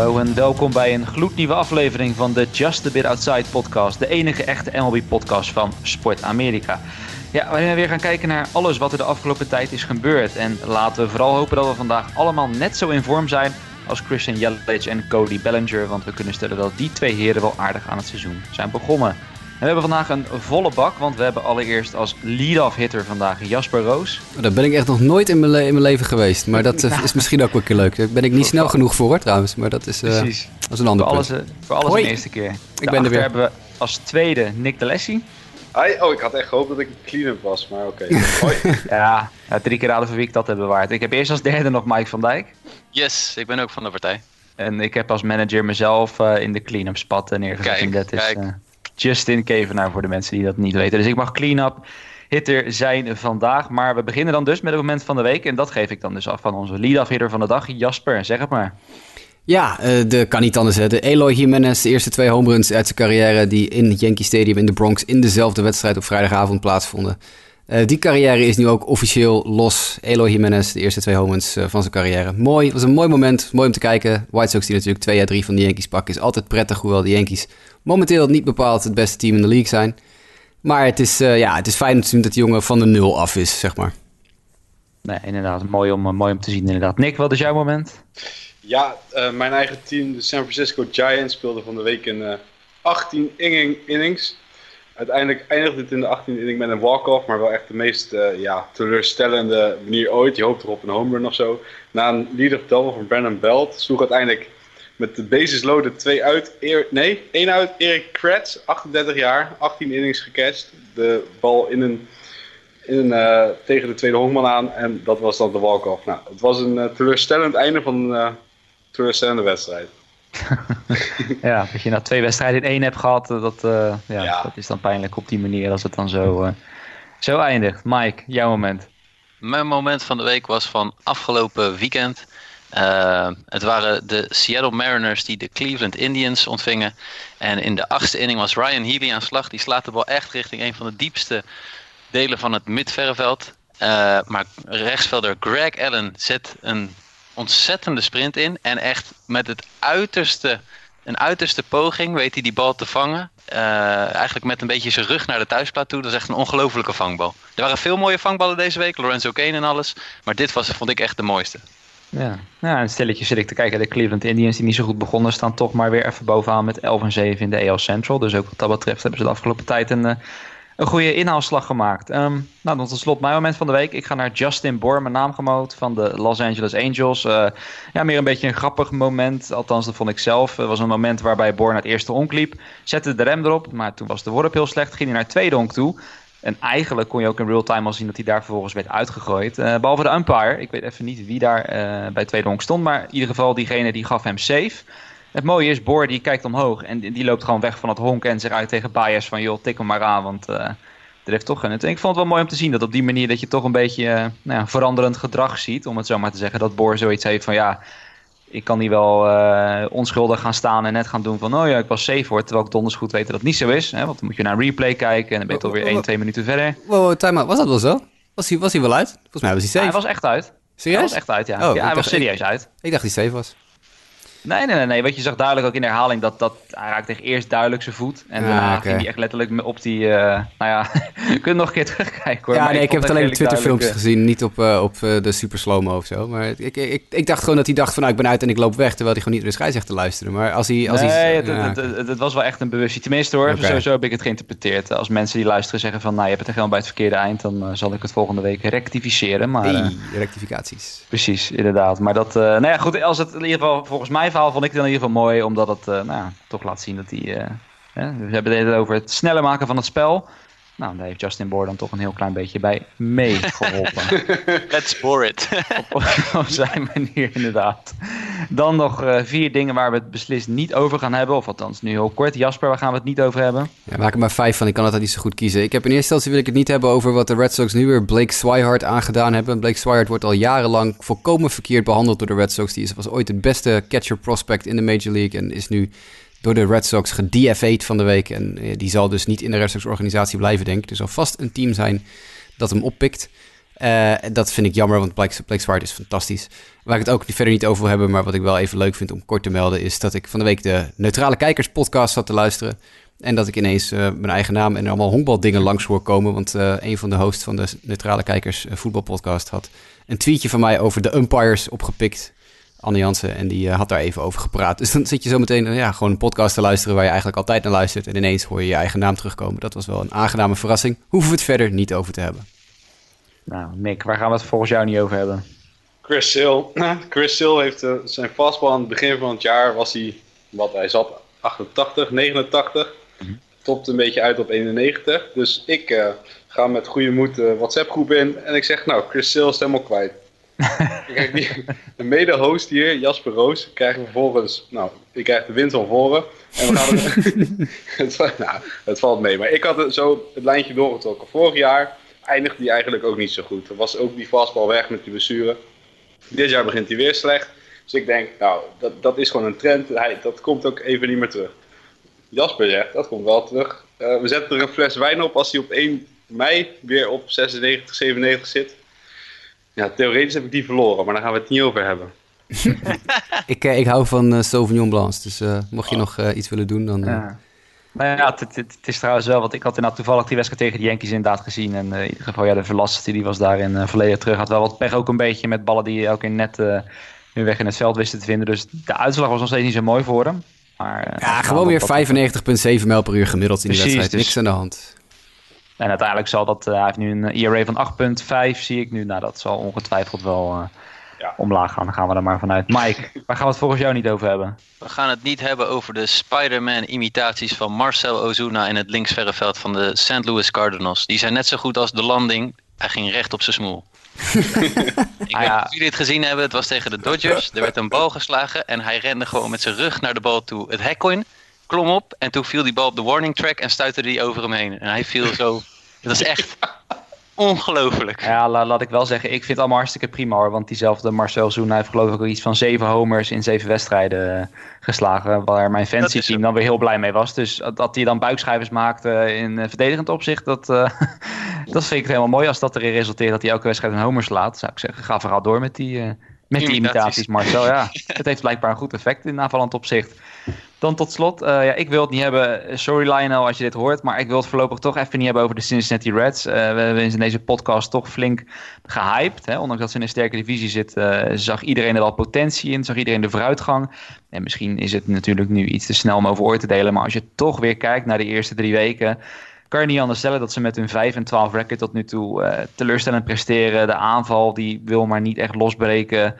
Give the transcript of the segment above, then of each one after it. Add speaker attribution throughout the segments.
Speaker 1: Hallo en welkom bij een gloednieuwe aflevering van de Just a Bit Outside podcast. De enige echte MLB podcast van Sport Amerika. Ja, waarin we weer gaan kijken naar alles wat er de afgelopen tijd is gebeurd. En laten we vooral hopen dat we vandaag allemaal net zo in vorm zijn als Christian Yelich en Cody Bellinger. Want we kunnen stellen dat die twee heren wel aardig aan het seizoen zijn begonnen. En we hebben vandaag een volle bak, want we hebben allereerst als lead-off hitter vandaag Jasper Roos.
Speaker 2: Daar ben ik echt nog nooit in mijn, le- in mijn leven geweest. Maar dat eh, is misschien ook wel een keer leuk. Daar ben ik niet snel genoeg voor hoor, trouwens. Maar dat is, eh,
Speaker 1: Precies.
Speaker 2: dat is een ander
Speaker 1: Voor
Speaker 2: punt.
Speaker 1: alles, eh, voor alles
Speaker 2: Hoi.
Speaker 1: een eerste keer.
Speaker 2: ben er weer.
Speaker 1: hebben we als tweede Nick de Lessie.
Speaker 3: Hi. Oh, ik had echt gehoopt dat ik clean-up was, maar oké. Hoi.
Speaker 1: Ja, ja, drie keer raden voor wie ik dat heb bewaard. Ik heb eerst als derde nog Mike van Dijk.
Speaker 4: Yes, ik ben ook van de partij.
Speaker 1: En ik heb als manager mezelf eh, in de clean-up spot neergezet.
Speaker 4: Kijk,
Speaker 1: en dat is
Speaker 4: kijk.
Speaker 1: eh, Justin Kevenaar voor de mensen die dat niet weten. Dus ik mag clean-up hitter zijn vandaag. Maar we beginnen dan dus met het moment van de week. En dat geef ik dan dus af van onze lead-off hitter van de dag, Jasper. Zeg het maar.
Speaker 2: Ja, eh, de kan niet anders. Hè. Eloy Jimenez, de eerste twee home runs uit zijn carrière... die in het Yankee Stadium in de Bronx in dezelfde wedstrijd op vrijdagavond plaatsvonden. Eh, die carrière is nu ook officieel los. Eloy Jimenez, de eerste twee home runs eh, van zijn carrière. Mooi, het was een mooi moment, mooi om te kijken. White Sox die natuurlijk 2 à 3 van de Yankees pakken... is altijd prettig, hoewel de Yankees momenteel niet bepaald het beste team in de league zijn. Maar het is, eh, ja, het is fijn om te zien dat die jongen van de nul af is, zeg maar.
Speaker 1: Nee, inderdaad. Mooi om, eh, mooi om te zien, inderdaad. Nick, wat is jouw moment?
Speaker 3: Ja, eh, mijn eigen team, de San Francisco Giants, speelde van de week in eh 18 inning innings. Uiteindelijk eindigde het in de 18 inning met een walk-off, maar wel echt de meest eh, ja, teleurstellende manier ooit. Je hoopt erop een home run of zo. Na een lead-off double van Brandon Belt sloeg uiteindelijk met de bases loaded twee uit. Eer- nee, één uit. Erik Kratz, 38 jaar, 18 innings gecatcht. De bal in een, in een, eh, tegen de tweede honkman aan en dat was dan de walk-off. Nou, het was een eh, teleurstellend einde van een eh, teleurstellende wedstrijd.
Speaker 1: Ja, dat je na twee wedstrijden in één hebt gehad, eh, dat, eh, ja,
Speaker 3: Ja.
Speaker 1: dat is dan pijnlijk op die manier als het dan zo, eh, zo eindigt. Mike, jouw moment.
Speaker 4: Mijn moment van de week was van afgelopen weekend. Eh, het waren de Seattle Mariners die de Cleveland Indians ontvingen. En in de achtste inning was Ryan Healy aan slag. Die slaat de bal echt richting een van de diepste delen van het midverreveld. Eh, maar rechtsvelder Greg Allen zet een ontzettende sprint in. En echt met het uiterste, een uiterste poging weet hij die bal te vangen. Eh, eigenlijk met een beetje zijn rug naar de thuisplaat toe. Dat is echt een ongelofelijke vangbal. Er waren veel mooie vangballen deze week. Lorenzo Kane en alles. Maar dit was, vond ik echt de mooiste.
Speaker 1: Ja, ja een stelletje zit ik te kijken. De Cleveland Indians die niet zo goed begonnen staan toch maar weer even bovenaan met 11 en 7 in de AL Central. Dus ook wat dat betreft hebben ze de afgelopen tijd een, eh, een goede inhaalslag gemaakt. Ehm, nou, dan tot slot mijn moment van de week. Ik ga naar Justin Bohr, mijn naamgenoot van de Los Angeles Angels. Eh, ja, meer een beetje een grappig moment. Althans, dat vond ik zelf. Het was een moment waarbij Bohr naar het eerste honk liep. Zette de rem erop, maar toen was de worp heel slecht. Ging hij naar het tweede honk toe. En eigenlijk kon je ook in real time al zien dat hij daar vervolgens werd uitgegooid. Eh, behalve de umpire. Ik weet even niet wie daar eh, bij tweede honk stond. Maar in ieder geval diegene die gaf hem safe. Het mooie is, Boor die kijkt omhoog. En die loopt gewoon weg van het honk. En zegt uit tegen Baez van joh, tik hem maar aan. Want eh er heeft toch geen... En ik vond het wel mooi om te zien dat op die manier dat je toch een beetje nou ja, veranderend gedrag ziet. Om het zo maar te zeggen. Dat Boor zoiets heeft van ja... Ik kan hier wel eh, onschuldig gaan staan en net gaan doen van... oh ja, ik was safe hoor. Terwijl ik donders goed weet dat het niet zo is. Hè? Want dan moet je naar een replay kijken en dan ben je toch weer 1, 2 minuten verder.
Speaker 2: Wow, wow, time out. Was dat wel zo? Was hij, was hij wel uit? Volgens mij was hij
Speaker 1: Ja,
Speaker 2: safe.
Speaker 1: hij was echt uit. Hij
Speaker 2: Serieus?
Speaker 1: was echt uit, ja.
Speaker 2: Oh,
Speaker 1: ja hij was serieus uit.
Speaker 2: Ik dacht dat hij safe was.
Speaker 1: Nee, nee, nee, nee. Want je zag duidelijk ook in de herhaling dat, dat hij raakte eerst duidelijk zijn voet. En
Speaker 2: Ah,
Speaker 1: daarna ging hij echt letterlijk op die... eh, nou ja, je kunt nog een keer terugkijken hoor.
Speaker 2: ja,
Speaker 1: Maar
Speaker 2: nee, ik heb het alleen op Twitter filmpjes gezien, niet op, eh, op eh, de super slow-mo of zo. Maar ik, ik, ik dacht gewoon dat hij dacht van, nou, ik ben uit en ik loop weg, terwijl hij gewoon niet naar de scheidsrechter luisterde. Maar als hij... Als
Speaker 1: nee,
Speaker 2: hij
Speaker 1: het,
Speaker 2: ja.
Speaker 1: het, het, het- was wel echt een bewustzijn. Tenminste hoor, sowieso heb ik het geïnterpreteerd. Als mensen die luisteren zeggen van... nou, je hebt het helemaal bij het verkeerde eind... dan zal ik het volgende week rectificeren. Maar,
Speaker 2: Hey, rectificaties.
Speaker 1: Precies, inderdaad. Maar dat, nou ja, goed, als het in ieder geval, volgens mijn verhaal vond ik het in ieder geval mooi, omdat het, eh, nou toch laat zien dat hij, eh, we hebben het over het sneller maken van het spel. Nou, daar heeft Justin Boor dan toch een heel klein beetje bij meegeholpen.
Speaker 4: Let's bore it.
Speaker 1: op, op zijn manier, inderdaad. Dan nog eh, vier dingen waar we het beslist niet over gaan hebben, of althans nu heel kort. Jasper, waar gaan we het niet over hebben?
Speaker 2: Ja, maak er maar vijf van, ik kan altijd niet zo goed kiezen. Ik heb in eerste instantie wil ik het niet hebben over wat de Red Sox nu weer Blake Swihart aangedaan hebben. Blake Swihart wordt al jarenlang volkomen verkeerd behandeld door de Red Sox. Die is, was ooit het beste catcher prospect in de Major League en is nu door de Red Sox gedFA'd van de week. En eh, die zal dus niet in de Red Sox organisatie blijven, denk ik. Er zal vast een team zijn dat hem oppikt. Uh, dat vind ik jammer, want Blake, Blake is fantastisch. Waar ik het ook verder niet over wil hebben, maar wat ik wel even leuk vind om kort te melden, is dat ik van de week de Neutrale Kijkers podcast zat te luisteren. En dat ik ineens uh, mijn eigen naam en allemaal honkbaldingen langs hoor komen. Want een van de hosts van de Neutrale Kijkers voetbalpodcast had een tweetje van mij over de umpires opgepikt. Anne Jansen. En die uh, had daar even over gepraat. Dus dan zit je zo meteen ja, gewoon een podcast te luisteren waar je eigenlijk altijd naar luistert. En ineens hoor je je eigen naam terugkomen. Dat was wel een aangename verrassing. Hoeven we het verder niet over te hebben.
Speaker 1: Nou, Nick, waar gaan we het volgens jou niet over hebben?
Speaker 3: Chris Sill. Chris Sill heeft uh, zijn fastball aan het begin van het jaar was hij, wat hij zat, 88, 89. Mm -hmm. Topte een beetje uit op 91. Dus ik uh, ga met goede moed de WhatsApp groep in. En ik zeg, nou, Chris Sill is helemaal kwijt. Kijk, die, de mede-host hier, Jasper Roos, krijgen vervolgens, nou, ik krijg de winst van voren. En we gaan het, nou, het valt mee. Maar ik had het zo het lijntje doorgetrokken. Vorig jaar eindigde hij eigenlijk ook niet zo goed. Er was ook die fastball weg met die blessure. Dit jaar begint hij weer slecht. Dus ik denk, nou, dat, dat is gewoon een trend. Hij, dat komt ook even niet meer terug. Jasper zegt, dat komt wel terug. Uh, we zetten er een fles wijn op als hij op 1 mei weer op 96, 97 zit. Ja, theoretisch heb ik die verloren, maar daar gaan we het niet over hebben.
Speaker 2: ik, ik hou van uh, Sauvignon Blanc, dus uh, mocht je oh. nog uh, iets willen doen, dan...
Speaker 1: Ja. Nou ja, het, het, het, is trouwens wel, want ik had inderdaad toevallig die wedstrijd tegen de Yankees inderdaad gezien. En in ieder geval, ja, de Velasquez die was daarin uh, volledig terug. Had wel wat pech ook een beetje met ballen die ook in net uh, hun weg in het veld wisten te vinden. Dus de uitslag was nog steeds niet zo mooi voor hem. Maar, uh,
Speaker 2: ja, gewoon weer 95,7 mijl per uur gemiddeld in de wedstrijd. Dus... Niks aan de hand.
Speaker 1: En uiteindelijk zal dat, hij heeft nu een ERA van 8,5 zie ik nu. Nou, dat zal ongetwijfeld wel ja. omlaag gaan. Dan gaan we er maar vanuit. Mike, waar gaan we het volgens jou niet over hebben?
Speaker 4: We gaan het niet hebben over de Spider-Man-imitaties van Marcel Ozuna in het linksverreveld van de St. Louis Cardinals. Die zijn net zo goed als de landing. Hij ging recht op zijn smoel. ik weet niet of jullie het gezien hebben. Het was tegen de Dodgers. Er werd een bal geslagen en hij rende gewoon met zijn rug naar de bal toe. Het hek in, klom op en toen viel die bal op de warning track en stuitte die over hem heen. En hij viel zo... Dat is echt ongelooflijk.
Speaker 1: Ja, la, laat ik wel zeggen, ik vind het allemaal hartstikke prima hoor. Want diezelfde Marcel Zoen heeft geloof ik ook iets van zeven homers in zeven wedstrijden uh, geslagen. Waar mijn fantasy team dan weer heel blij mee was. Dus dat hij dan buikschijvers maakte in uh, verdedigend opzicht, dat, uh, dat vind ik helemaal mooi. Als dat erin resulteert dat hij elke wedstrijd een homer slaat, zou ik zeggen, ga vooral door met die, met die imitaties, Marcel. Ja, het heeft blijkbaar een goed effect in aanvallend opzicht. Dan tot slot, uh, ja, ik wil het niet hebben, sorry Lionel als je dit hoort, maar ik wil het voorlopig toch even niet hebben over de Cincinnati Reds. Uh, we hebben in deze podcast toch flink gehyped. Hè? Ondanks dat ze in een sterke divisie zitten, uh, zag iedereen er al potentie in, zag iedereen de vooruitgang. En misschien is het natuurlijk nu iets te snel om over oor te delen, maar als je toch weer kijkt naar de eerste drie weken, kan je niet anders stellen dat ze met hun 5 en 12 record tot nu toe teleurstellend presteren. De aanval die wil maar niet echt losbreken.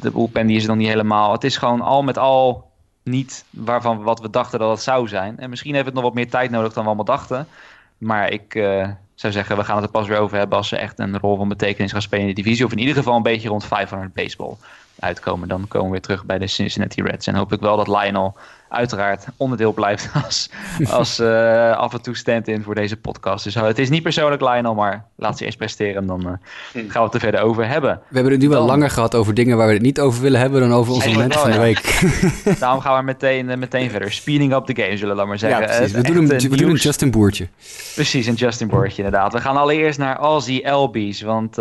Speaker 1: de bullpen die is dan niet helemaal. Het is gewoon al met al niet waarvan wat we dachten dat het zou zijn. En misschien heeft het nog wat meer tijd nodig dan we allemaal dachten. Maar ik uh, zou zeggen, we gaan het er pas weer over hebben als ze echt een rol van betekenis gaan spelen in de divisie. Of in ieder geval een beetje rond 500 baseball uitkomen. Dan komen we weer terug bij de Cincinnati Reds. En hoop ik wel dat Lionel uiteraard onderdeel blijft als, als uh, af en toe stand-in voor deze podcast. Dus het is niet persoonlijk Lionel, maar laat ze eerst presteren. Dan uh, gaan we het er verder over hebben.
Speaker 2: We hebben het nu wel langer gehad over dingen waar we het niet over willen hebben dan over onze moment van de week.
Speaker 1: Daarom gaan we meteen, meteen verder. Speeding up the game, zullen we maar zeggen.
Speaker 2: Ja, precies. We, doen een, we doen een Justin Boertje.
Speaker 1: Precies, een Justin Boertje inderdaad. We gaan allereerst naar Ozzy Albies, want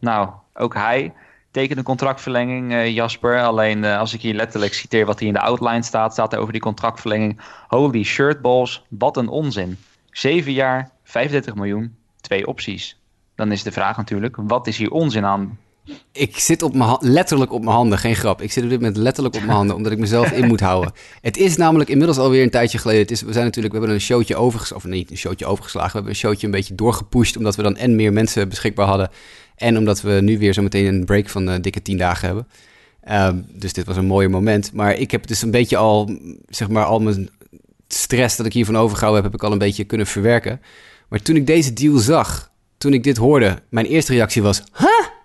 Speaker 1: nou, ook hij tekent een contractverlenging, uh, Jasper. Alleen uh, als ik hier letterlijk citeer wat hier in de outline staat, staat er over die contractverlenging. Holy shirtballs, wat een onzin. 7 jaar, 35 miljoen, twee opties. Dan is de vraag natuurlijk, wat is hier onzin aan?
Speaker 2: Ik zit op mijn letterlijk op mijn handen, geen grap. Ik zit op dit moment letterlijk op mijn handen, omdat ik mezelf in moet houden. Het is namelijk inmiddels alweer een tijdje geleden. Het is, we zijn natuurlijk, we hebben een showtje overgeslagen, of een showtje overgeslagen. We hebben een showtje een beetje doorgepusht, omdat we dan en meer mensen beschikbaar hadden. En omdat we nu weer zo meteen een break van uh, dikke tien dagen hebben. Um, dus dit was een mooie moment. Maar ik heb dus een beetje al, zeg maar, al mijn stress dat ik hiervan overgehouden heb, heb ik al een beetje kunnen verwerken. Maar toen ik deze deal zag, toen ik dit hoorde, mijn eerste reactie was, huh?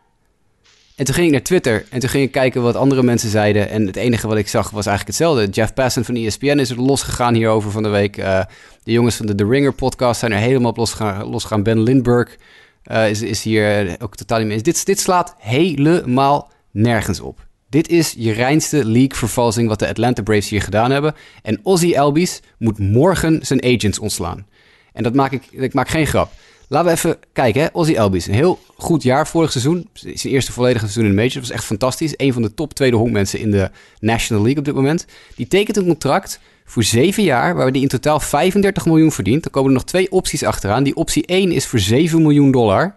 Speaker 2: En toen ging ik naar Twitter en toen ging ik kijken wat andere mensen zeiden. En het enige wat ik zag was eigenlijk hetzelfde. Jeff Passan van ESPN is er losgegaan hierover van de week. Uh, de jongens van de The Ringer podcast zijn er helemaal op losgegaan. losgegaan. Ben Lindbergh uh, is, is hier ook totaal niet mee. Dit, dit slaat helemaal nergens op. Dit is je reinste league-vervalsing wat de Atlanta Braves hier gedaan hebben. En Ozzy Albies moet morgen zijn agents ontslaan. En dat maak ik, ik maak geen grap. Laten we even kijken. Hè? Ozzy Albies, een heel goed jaar vorig seizoen. Zijn eerste volledige seizoen in de Major. Dat was echt fantastisch. Een van de top tweede honkmensen in de National League op dit moment. Die tekent een contract voor zeven jaar, waar die in totaal 35 miljoen verdient. Dan komen er nog twee opties achteraan. Die optie 1 is voor 7 miljoen dollar.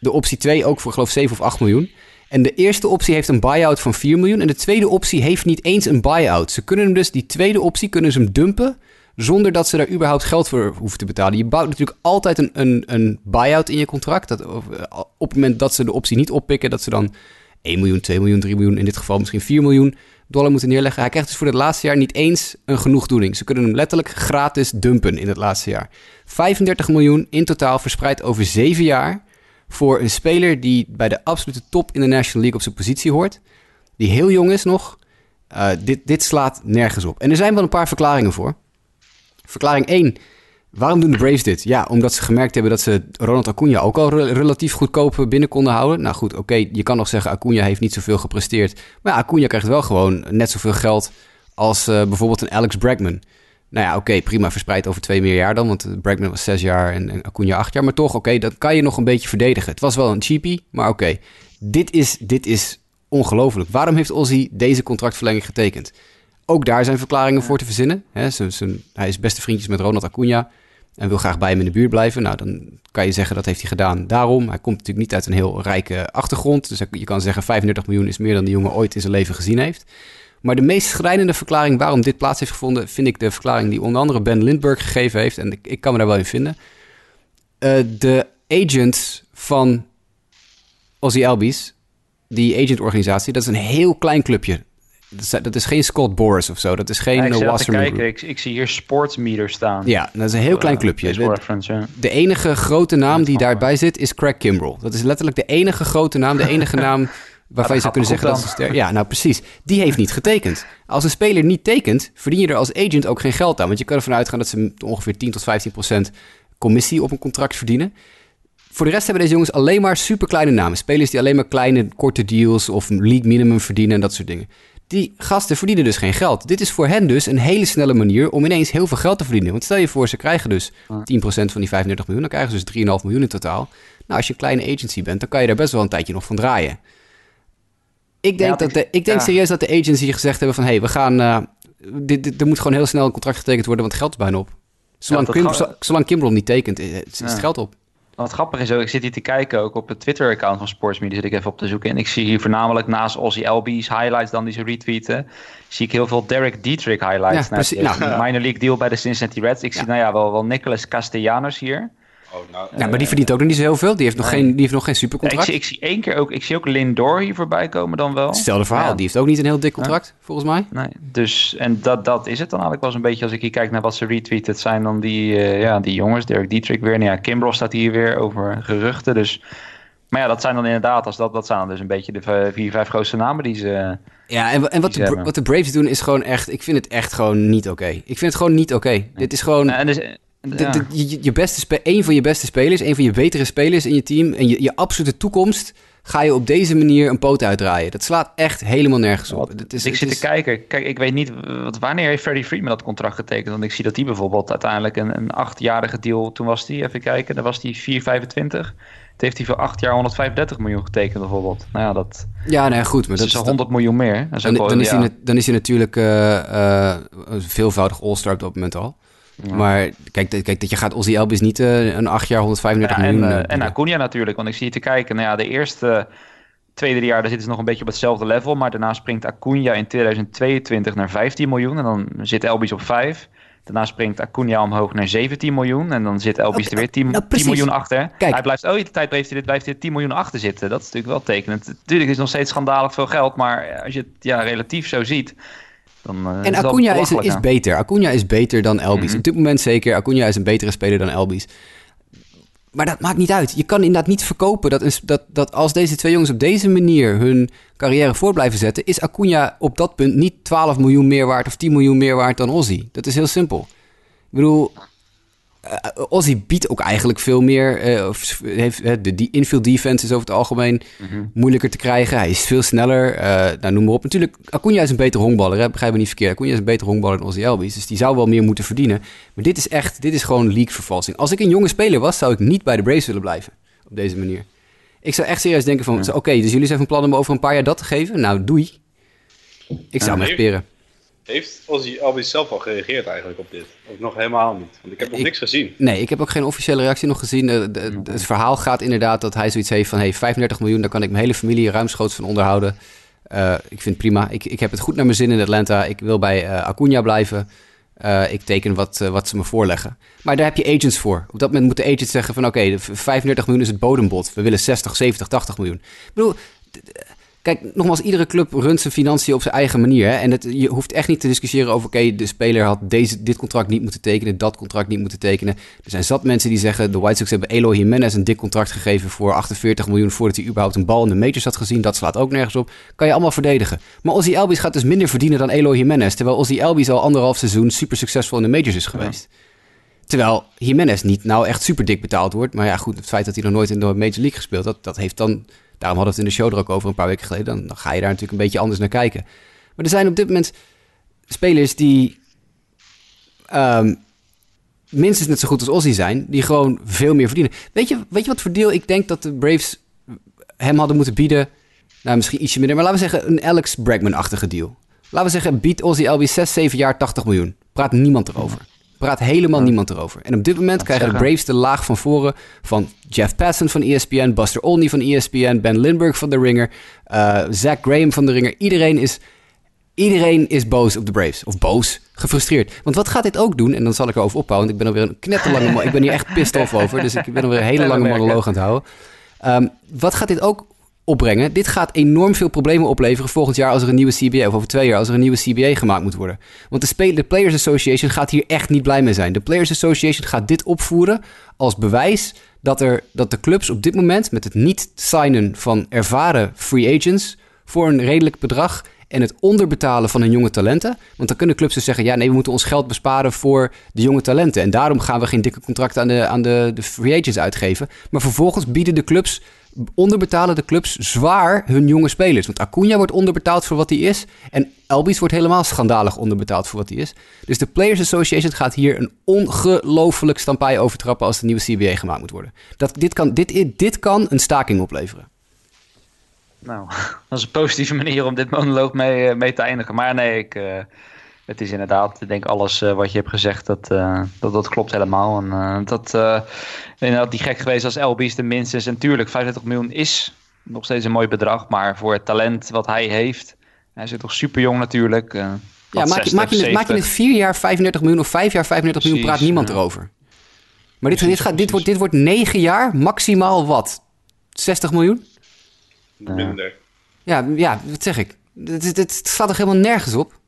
Speaker 2: De optie 2 ook voor geloof 7 of 8 miljoen. En de eerste optie heeft een buy-out van 4 miljoen. En de tweede optie heeft niet eens een buy-out. Ze kunnen hem dus, die tweede optie kunnen ze hem dumpen. Zonder dat ze daar überhaupt geld voor hoeven te betalen. Je bouwt natuurlijk altijd een, een, een buy-out in je contract. Dat, op het moment dat ze de optie niet oppikken, dat ze dan 1 miljoen, 2 miljoen, 3 miljoen, in dit geval misschien 4 miljoen dollar moeten neerleggen. Hij krijgt dus voor het laatste jaar niet eens een genoegdoening. Ze kunnen hem letterlijk gratis dumpen in het laatste jaar. 35 miljoen in totaal verspreid over 7 jaar voor een speler die bij de absolute top in de National League op zijn positie hoort. Die heel jong is nog. Uh, dit, dit slaat nergens op. En er zijn wel een paar verklaringen voor. Verklaring 1. Waarom doen de Braves dit? Ja, omdat ze gemerkt hebben dat ze Ronald Acuna ook al relatief goedkoop binnen konden houden. Nou goed, oké, je kan nog zeggen Acuna heeft niet zoveel gepresteerd. Maar ja, Acuna krijgt wel gewoon net zoveel geld als uh, bijvoorbeeld een Alex Bregman. Nou ja, oké, prima verspreid over twee meer jaar dan. Want Bregman was zes jaar en, en Acuna acht jaar. Maar toch, oké, dat kan je nog een beetje verdedigen. Het was wel een cheapie, maar oké. Dit, is, dit is ongelooflijk. Waarom heeft Ozzy deze contractverlenging getekend? Ook daar zijn verklaringen voor te verzinnen. Hè, hij is beste vriendjes met Ronald Acuna en wil graag bij hem in de buurt blijven. Nou, dan kan je zeggen dat heeft hij gedaan daarom. Hij komt natuurlijk niet uit een heel rijke achtergrond. Dus je kan zeggen 35 miljoen is meer dan die jongen ooit in zijn leven gezien heeft. Maar de meest schrijnende verklaring waarom dit plaats heeft gevonden... vind ik de verklaring die onder andere Ben Lindbergh gegeven heeft. En ik, ik kan me daar wel in vinden. Uh, de agent van Ozzy Albies, die agentorganisatie... dat is een heel klein clubje. Dat is, geen Scott Boris of zo. Dat is geen
Speaker 1: ja, ik kijken. Ik, ik, zie hier Sportsmeter staan.
Speaker 2: Ja, dat is een heel klein clubje. De, de, enige grote naam die daarbij zit is Craig Kimbrell. Dat is letterlijk de enige grote naam, de enige naam waarvan je zou kunnen zeggen dat is. Ja, nou precies. Die heeft niet getekend. Als een speler niet tekent, verdien je er als agent ook geen geld aan. Want je kan ervan uitgaan dat ze ongeveer 10 tot 15 procent commissie op een contract verdienen. Voor de rest hebben deze jongens alleen maar super kleine namen. Spelers die alleen maar kleine, korte deals of league minimum verdienen en dat soort dingen. Die gasten verdienen dus geen geld. Dit is voor hen dus een hele snelle manier om ineens heel veel geld te verdienen. Want stel je voor, ze krijgen dus 10% van die 35 miljoen. Dan krijgen ze dus 3,5 miljoen in totaal. Nou, als je een kleine agency bent, dan kan je daar best wel een tijdje nog van draaien. Ik denk, dat de, ik denk serieus dat de agency gezegd hebben van... hé, hey, we gaan... Uh, dit, dit, er moet gewoon heel snel een contract getekend worden, want het geld is bijna op. Zolang, Kim, zolang Kimbrel niet tekent, is, het geld op.
Speaker 1: Wat grappig is ook, ik zit hier te kijken, ook op het Twitter-account van Sportsmedia zit ik even op te zoeken. En ik zie hier voornamelijk naast Ozzy Albies highlights dan die ze retweeten, zie ik heel veel Derek Dietrich highlights. Ja, precies. Nou, minor league deal bij de Cincinnati Reds. Ik zie nou ja, wel, wel Nicolas Castellanos hier.
Speaker 2: Oh, nou, ja, maar die verdient ook nog niet zo heel veel. Die heeft nog, geen, die heeft nog geen supercontract.
Speaker 1: ik, zie, ik zie één keer ook, ik zie ook Lindor hier voorbij komen dan wel.
Speaker 2: Hetzelfde verhaal, die heeft ook niet een heel dik contract, volgens mij.
Speaker 1: Nee, dus, en dat, dat is het dan eigenlijk wel eens een beetje, als ik hier kijk naar wat ze retweeten, het zijn dan die, uh, ja, die jongens, Derek Dietrich weer. Nou ja, Kimbrough staat hier weer over geruchten, dus... Maar ja, dat zijn dan inderdaad, als dat, dat zijn dan dus een beetje de vier, vijf grootste namen die ze.
Speaker 2: Ja, en, en wat, de, wat de Braves doen is gewoon echt. Ik vind het echt gewoon niet oké. Ik vind het gewoon niet oké. Dit is gewoon. En dus, de, je, je beste een van je beste spelers, een van je betere spelers in je team en je, je absolute toekomst ga je op deze manier een poot uitdraaien. Dat slaat echt helemaal nergens op.
Speaker 1: Het is, ik zit te kijken. Kijk, ik weet niet wat, wanneer heeft Freddie Freeman dat contract getekend. Want ik zie dat hij bijvoorbeeld uiteindelijk een, een achtjarige deal. Toen was hij, even kijken, dan was hij 4,25. Het heeft hij voor acht jaar 135 miljoen getekend bijvoorbeeld. Nou ja, dat...
Speaker 2: Ja, nee, goed. Maar
Speaker 1: dat is 100 miljoen meer.
Speaker 2: dan, dan, is hij, dan is hij natuurlijk uh, uh, veelvoudig all-star op dat moment al. Maar kijk, kijk, dat je gaat Ozzy Elbis niet uh, een acht jaar 135 ja, miljoen...
Speaker 1: En, uh, en Acuna natuurlijk, want ik zie je te kijken. Nou ja, de eerste twee, drie jaar daar zitten ze nog een beetje op hetzelfde level. Maar daarna springt Acuna in 2022 naar 15 miljoen. En dan zit Elbis op 5. Daarna springt Acuna omhoog naar 17 miljoen. En dan zit Elbis er weer 10, 10 miljoen achter. Kijk. Hij blijft, oh, de tijd blijft hij, dit, blijft hij 10 miljoen achter zitten. Dat is natuurlijk wel tekenend. Natuurlijk is het nog steeds schandalig veel geld. Maar als je het ja, relatief zo ziet dan, uh,
Speaker 2: en Acuna is, is, beter. Acuna is beter dan Elbis. Mhm. Op dit moment zeker. Acuna is een betere speler dan Elbis. Maar dat maakt niet uit. Je kan inderdaad niet verkopen dat, dat, dat als deze twee jongens op deze manier hun carrière voor blijven zetten, is Acuna op dat punt niet 12 miljoen meer waard of 10 miljoen meer waard dan Ozzy. Dat is heel simpel. Ik bedoel, uh, Ozzy biedt ook eigenlijk veel meer. Uh, of heeft, de die infield defense is over het algemeen mhm. moeilijker te krijgen. Hij is veel sneller. Nou, noem maar op. Natuurlijk, Acuna is een betere honkballer. Hè? Begrijp me niet verkeerd. Acuna is een betere honkballer dan Ozzy Albies. Dus die zou wel meer moeten verdienen. Maar dit is echt, dit is gewoon league-vervalsing. Als ik een jonge speler was, zou ik niet bij de Braves willen blijven. Op deze manier. Ik zou echt serieus denken van, oké, dus jullie zijn van plan om over een paar jaar dat te geven? Nou, doei. Ik zou ja, me speren.
Speaker 3: Heeft Ozzy Albies zelf al gereageerd eigenlijk op dit? Of nog helemaal niet? Want ik heb nog niks gezien.
Speaker 2: Nee, ik heb ook geen officiële reactie nog gezien. het verhaal gaat inderdaad dat hij zoiets heeft van... hey, 35 miljoen, daar kan ik mijn hele familie ruimschoots van onderhouden. Uh, ik vind het prima. Ik, ik heb het goed naar mijn zin in Atlanta. Ik wil bij uh, Acuna blijven. Uh, ik teken wat, wat ze me voorleggen. Maar daar heb je agents voor. Op dat moment moeten agents zeggen van... oké, okay, 35 miljoen is het bodembod. We willen 60, 70, 80 miljoen. Ik bedoel Kijk, nogmaals, iedere club runt zijn financiën op zijn eigen manier. Hè? En het, je hoeft echt niet te discussiëren over... oké, de speler had deze, dit contract niet moeten tekenen... dat contract niet moeten tekenen. Er zijn zat mensen die zeggen... de White Sox hebben Eloy Jimenez een dik contract gegeven... voor 48 miljoen voordat hij überhaupt een bal in de meters had gezien. Dat slaat ook nergens op. Kan je allemaal verdedigen. Maar Ozzy Elbies gaat dus minder verdienen dan Eloy Jimenez... terwijl Ozzy Elbies al anderhalf seizoen super succesvol in de majors is geweest. Terwijl Jimenez niet nou echt super dik betaald wordt. Maar ja, goed, het feit dat hij nog nooit in de Major League gespeeld had... dat heeft dan Daarom hadden we het in de show er ook over een paar weken geleden. Dan, ga je daar natuurlijk een beetje anders naar kijken. Maar er zijn op dit moment spelers die um, minstens net zo goed als Ozzy zijn, die gewoon veel meer verdienen. Weet je, weet je wat voor deal ik denk dat de Braves hem hadden moeten bieden? Nou, misschien ietsje minder, maar laten we zeggen een Alex Bregman-achtige deal. Laten we zeggen, biedt Ozzy Albies 6, 7 jaar 80 miljoen. Praat niemand erover praat helemaal niemand erover. En op dit moment krijgen de Braves de laag van voren van Jeff Passan van ESPN, Buster Olney van ESPN, Ben Lindbergh van The Ringer, uh, Zach Graham van The Ringer. Iedereen is, iedereen is boos op de Braves. Of boos, gefrustreerd. Want wat gaat dit ook doen? En dan zal ik erover ophouden, want ik ben alweer een knetterlange... ik ben hier echt pissed off over, dus ik ben alweer een hele lange monoloog aan het houden. Um, wat gaat dit ook opbrengen. Dit gaat enorm veel problemen opleveren volgend jaar als er een nieuwe CBA, of over twee jaar als er een nieuwe CBA gemaakt moet worden. Want de, de Players Association gaat hier echt niet blij mee zijn. De Players Association gaat dit opvoeren als bewijs dat, er, dat de clubs op dit moment met het niet signen van ervaren free agents voor een redelijk bedrag en het onderbetalen van hun jonge talenten. Want dan kunnen clubs dus zeggen: ja, nee, we moeten ons geld besparen voor de jonge talenten. En daarom gaan we geen dikke contracten aan de, aan de, de free agents uitgeven. Maar vervolgens bieden de clubs onderbetalen de clubs zwaar hun jonge spelers. Want Acuna wordt onderbetaald voor wat hij is. En Elbies wordt helemaal schandalig onderbetaald voor wat hij is. Dus de Players Association gaat hier een ongelooflijk stampij overtrappen als de nieuwe CBA gemaakt moet worden. Dat, dit, kan, dit, dit kan een staking opleveren.
Speaker 1: Nou, dat is een positieve manier om dit monoloog mee, eh, mee te eindigen. Maar nee, ik, uh, het is inderdaad, ik denk alles uh, wat je hebt gezegd, dat, uh, dat, dat klopt helemaal. En dat inderdaad die gek geweest als LB's de minstens. En tuurlijk, 35 miljoen is nog steeds een mooi bedrag. Maar voor het talent wat hij heeft, hij zit toch super jong natuurlijk. ja,
Speaker 2: maak, 60, maak, je het, maak je het vier jaar 35 miljoen of vijf jaar 35 miljoen, praat niemand erover. Maar dit, dit, gaat, dit, wordt, dit wordt negen jaar, maximaal wat? 60 miljoen?
Speaker 3: Minder.
Speaker 2: Ja, ja, wat zeg ik? Het staat er helemaal nergens op.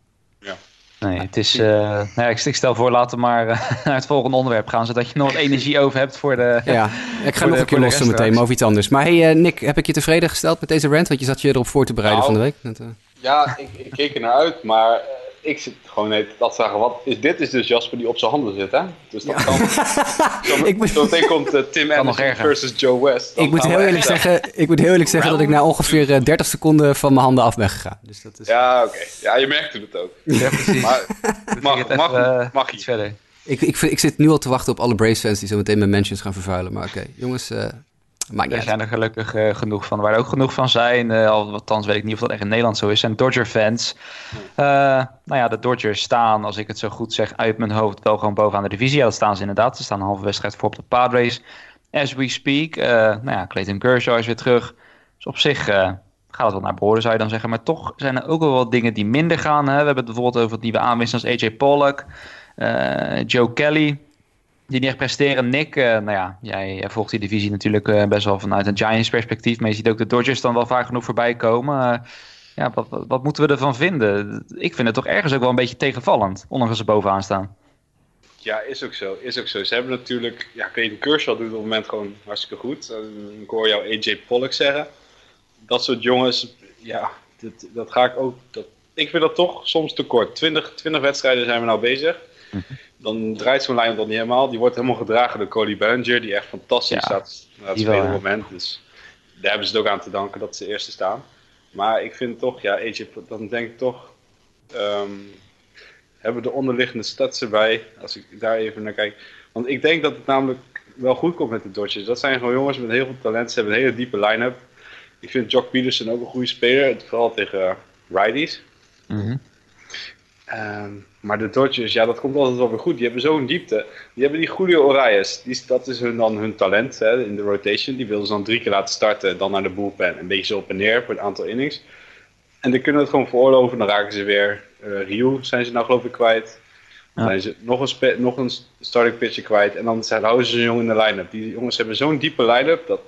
Speaker 1: Nee, het is. Uh, nou ik, stel voor, laten we maar uh, naar het volgende onderwerp gaan, zodat je nog wat energie over hebt voor de.
Speaker 2: Ja, ik ga nog een keer lossen meteen, maar over iets anders. Maar hey, uh, Nick, heb ik je tevreden gesteld met deze rant? Want je zat je erop voor te bereiden nou, van de week.
Speaker 3: ja, ik, ik keek er naar uit, maar ik zit gewoon net dat zeggen, wat is dit is dus Jasper die op zijn handen zit, hè? Dus dat kan. zo, ik moet, zo meteen komt uh, Tim Anderson versus Joe West.
Speaker 2: Ik moet, heel eerlijk zeggen, ik moet heel eerlijk zeggen dat ik na ongeveer 30 eh, seconden van mijn handen af ben gegaan. Dus dat is...
Speaker 3: Ja, oké. Ja, je merkte het ook. Ja, precies. Maar mag, mag, mag, mag iets
Speaker 2: verder. Ik, ik, ik, zit nu al te wachten op alle Braves fans die zo meteen mijn mentions gaan vervuilen. Maar oké, jongens, uh,
Speaker 1: er zijn er gelukkig uh, genoeg van. Waar er ook genoeg van zijn, uh, althans weet ik niet of dat echt in Nederland zo is, zijn Dodger-fans. Uh, nou ja, de Dodgers staan, als ik het zo goed zeg, uit mijn hoofd wel gewoon bovenaan de divisie. Ja, dat staan ze inderdaad. Ze staan een halve wedstrijd voor op de Padres. As we speak. nou ja, Clayton Kershaw is weer terug. Dus op zich gaat het wel naar behoren, zou je dan zeggen. Maar toch zijn er ook wel wat dingen die minder gaan. Hè? We hebben het bijvoorbeeld over het nieuwe aanwisselen als AJ Pollock, Joe Kelly die niet echt presteren. Nick, uh, nou ja, jij, volgt die divisie natuurlijk uh, best wel vanuit een Giants perspectief. Maar je ziet ook de Dodgers dan wel vaak genoeg voorbij komen. Uh, ja, wat, wat, moeten we ervan vinden? Ik vind het toch ergens ook wel een beetje tegenvallend, ondanks ze bovenaan staan.
Speaker 3: Ja, is ook zo. Is ook zo. Ze hebben natuurlijk... Ja, Clayton Kershaw doet op het moment gewoon hartstikke goed. Ik hoor jou AJ Pollock zeggen. Dat soort jongens, ja, dat, dat ga ik ook... Dat, ik vind dat toch soms te kort. 20, 20 wedstrijden zijn we nou bezig. Mhm dan draait zo'n lijn dan niet helemaal. Die wordt helemaal gedragen door Cody Bellinger, die echt fantastisch
Speaker 1: Ja,
Speaker 3: staat naar het spelen moment. Dus daar hebben ze het ook aan te danken dat ze eerste staan. Maar ik vind toch, ja, AJ, dan denk ik toch, ehm, hebben de onderliggende stats erbij, als ik daar even naar kijk. Want ik denk dat het namelijk wel goed komt met de Dodgers. Dat zijn gewoon jongens met heel veel talent, ze hebben een hele diepe line-up. Ik vind Jock Peterson ook een goede speler, vooral tegen righties.
Speaker 1: Mhm.
Speaker 3: Ehm, maar de Dodgers, ja, dat komt altijd wel weer goed. Die hebben zo'n diepte. Die hebben die Julio. Die, is- dat is hun, dan hun talent hè, in de rotation. Die wilden ze dan drie keer laten starten. Dan naar de bullpen. Een beetje zo op en neer voor een aantal innings. En die kunnen het gewoon veroorloven. Dan raken ze weer. eh Ryu zijn ze nou geloof ik kwijt. Dan zijn ze nog een, nog een starting pitcher kwijt. En dan zijn, houden ze een jongen in de line-up. Die jongens hebben zo'n diepe line-up. Dat,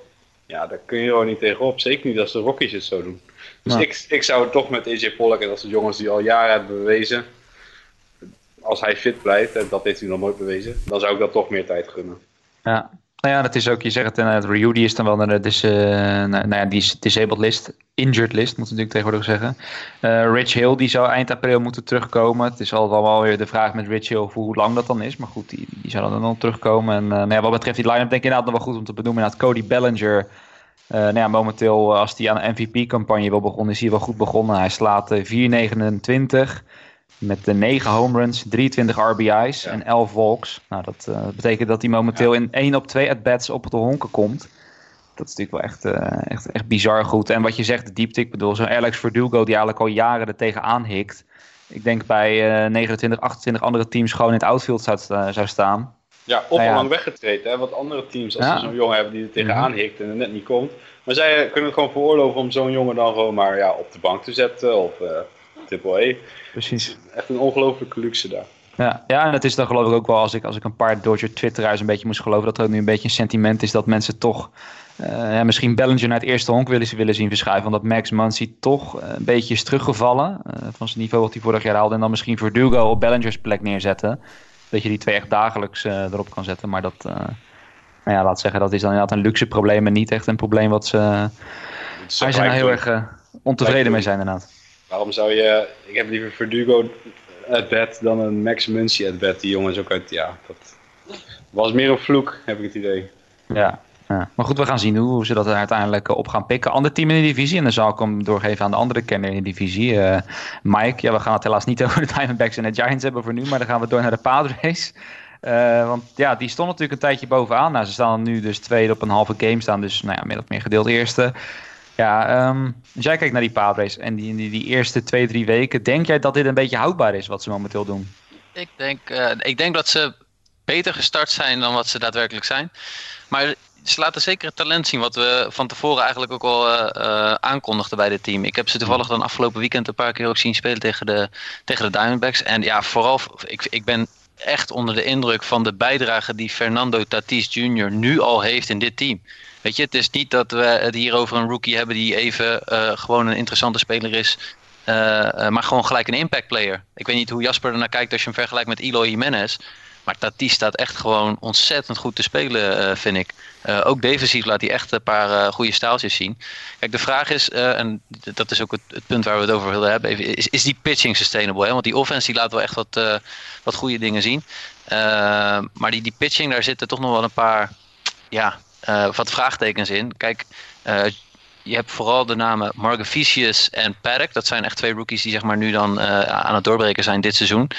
Speaker 3: ja, daar kun je gewoon niet tegenop. Zeker niet als de Rockies het zo doen. Dus ik, ik zou het toch met AJ Pollock en dat soort jongens die al jaren hebben bewezen. Als hij fit blijft, en dat heeft hij nog nooit bewezen, dan zou ik dat toch meer tijd gunnen.
Speaker 1: Ja. Nou ja, dat is ook, je zegt het inderdaad, Ryu die is dan wel naar de dis, eh, nou, nou ja, die is disabled list, injured list moet ik natuurlijk tegenwoordig zeggen. Eh, Rich Hill die zou eind april moeten terugkomen. Het is al wel, wel weer de vraag met Rich Hill hoe lang dat dan is, maar goed, die, die zou dan nog terugkomen. En eh, nou ja, wat betreft die line-up denk ik inderdaad nog wel goed om te benoemen. Inderdaad, Cody Bellinger, eh, nou ja, momenteel eh, als hij aan een MVP-campagne wil begonnen, is hij wel goed begonnen. Hij slaat eh, 4,29 met de 9 home runs, 23 RBI's
Speaker 3: Ja.
Speaker 1: en 11 walks. Nou, dat eh, betekent dat hij momenteel in 1 op 2 at-bats op de honken komt. Dat is natuurlijk wel echt, eh, echt, echt bizar goed. En wat je zegt, de diepte. Ik bedoel, zo'n Alex Verdugo die eigenlijk al jaren er tegenaan hikt. Ik denk bij eh 29, 28 andere teams gewoon in het outfield zou, zou staan.
Speaker 3: Ja, of
Speaker 1: Nou ja.
Speaker 3: lang weggetreden, hè? want andere teams, als
Speaker 1: Ja. Mhm.
Speaker 3: ze zo'n jongen hebben die er tegenaan hikt en er net niet komt. Maar zij kunnen het gewoon veroorloven om zo'n jongen dan gewoon maar ja, op de bank te zetten of eh triple E.
Speaker 1: Precies.
Speaker 3: Echt een ongelofelijke luxe daar.
Speaker 1: Ja, ja, en het is dan geloof ik ook wel, als ik, als ik een paar Dodger Twitteraars een beetje moest geloven, dat er ook nu een beetje een sentiment is dat mensen toch eh, ja, misschien Bellinger naar het eerste honk willen, willen zien verschuiven. Omdat Max Muncy toch eh, een beetje is teruggevallen van zijn niveau wat hij vorig jaar haalde. En dan misschien Verdugo op Bellingers plek neerzetten. Dat je die twee echt dagelijks eh, erop kan zetten. Maar dat, nou ja, laat zeggen, dat is dan inderdaad een luxe probleem en niet echt een probleem wat ze, waar
Speaker 3: zo
Speaker 1: ze nou
Speaker 3: gelijk
Speaker 1: heel erg eh, ontevreden mee zijn inderdaad.
Speaker 3: Waarom zou je... Ik heb liever Verdugo at bat dan een Max Muncy at bat. Die jongen is ook uit... Ja, dat was meer een vloek, heb ik het idee.
Speaker 1: Ja, ja. Maar goed, we gaan zien hoe, ze dat er uiteindelijk eh, op gaan pikken. Ander team in de divisie. En dan zal ik hem doorgeven aan de andere kenner in de divisie. Eh, Mike, ja, we gaan het helaas niet over de Diamondbacks en de Giants hebben voor nu. Maar dan gaan we door naar de Padres. Eh, want ja, die stond natuurlijk een tijdje bovenaan. Nou, ze staan nu dus tweede op een halve game staan. Dus nou ja, min of meer gedeeld eerste. Ja, ehm, als jij kijkt naar die Padres en die, die, die eerste twee, drie weken. Denk jij dat dit een beetje houdbaar is wat ze momenteel doen?
Speaker 4: Ik denk, eh, ik denk dat ze beter gestart zijn dan wat ze daadwerkelijk zijn. Maar ze laten zeker het talent zien wat we van tevoren eigenlijk ook al eh, eh, aankondigden bij dit team. Ik heb ze toevallig dan afgelopen weekend een paar keer ook zien spelen tegen de, tegen de Diamondbacks. En ja, vooral, ik, ik ben echt onder de indruk van de bijdrage die Fernando Tatis Jr. nu al heeft in dit team. Weet je, het is niet dat we het hier over een rookie hebben die even eh, gewoon een interessante speler is. maar gewoon gelijk een impact player. Ik weet niet hoe Jasper ernaar kijkt als je hem vergelijkt met Eloy Jimenez. Maar Tatis staat echt gewoon ontzettend goed te spelen, eh, vind ik. Eh, ook defensief laat hij echt een paar eh, goede staaltjes zien. Kijk, de vraag is, en dat is ook het, het punt waar we het over wilden hebben, even, is, is die pitching sustainable? Hè? Want die offense die laat wel echt wat, wat goede dingen zien. Maar die, die pitching, daar zitten toch nog wel een paar ja, wat vraagtekens in. Kijk, je hebt vooral de namen Margavicius en Paddock. Dat zijn echt twee rookies die zeg maar, nu dan aan het doorbreken zijn dit seizoen.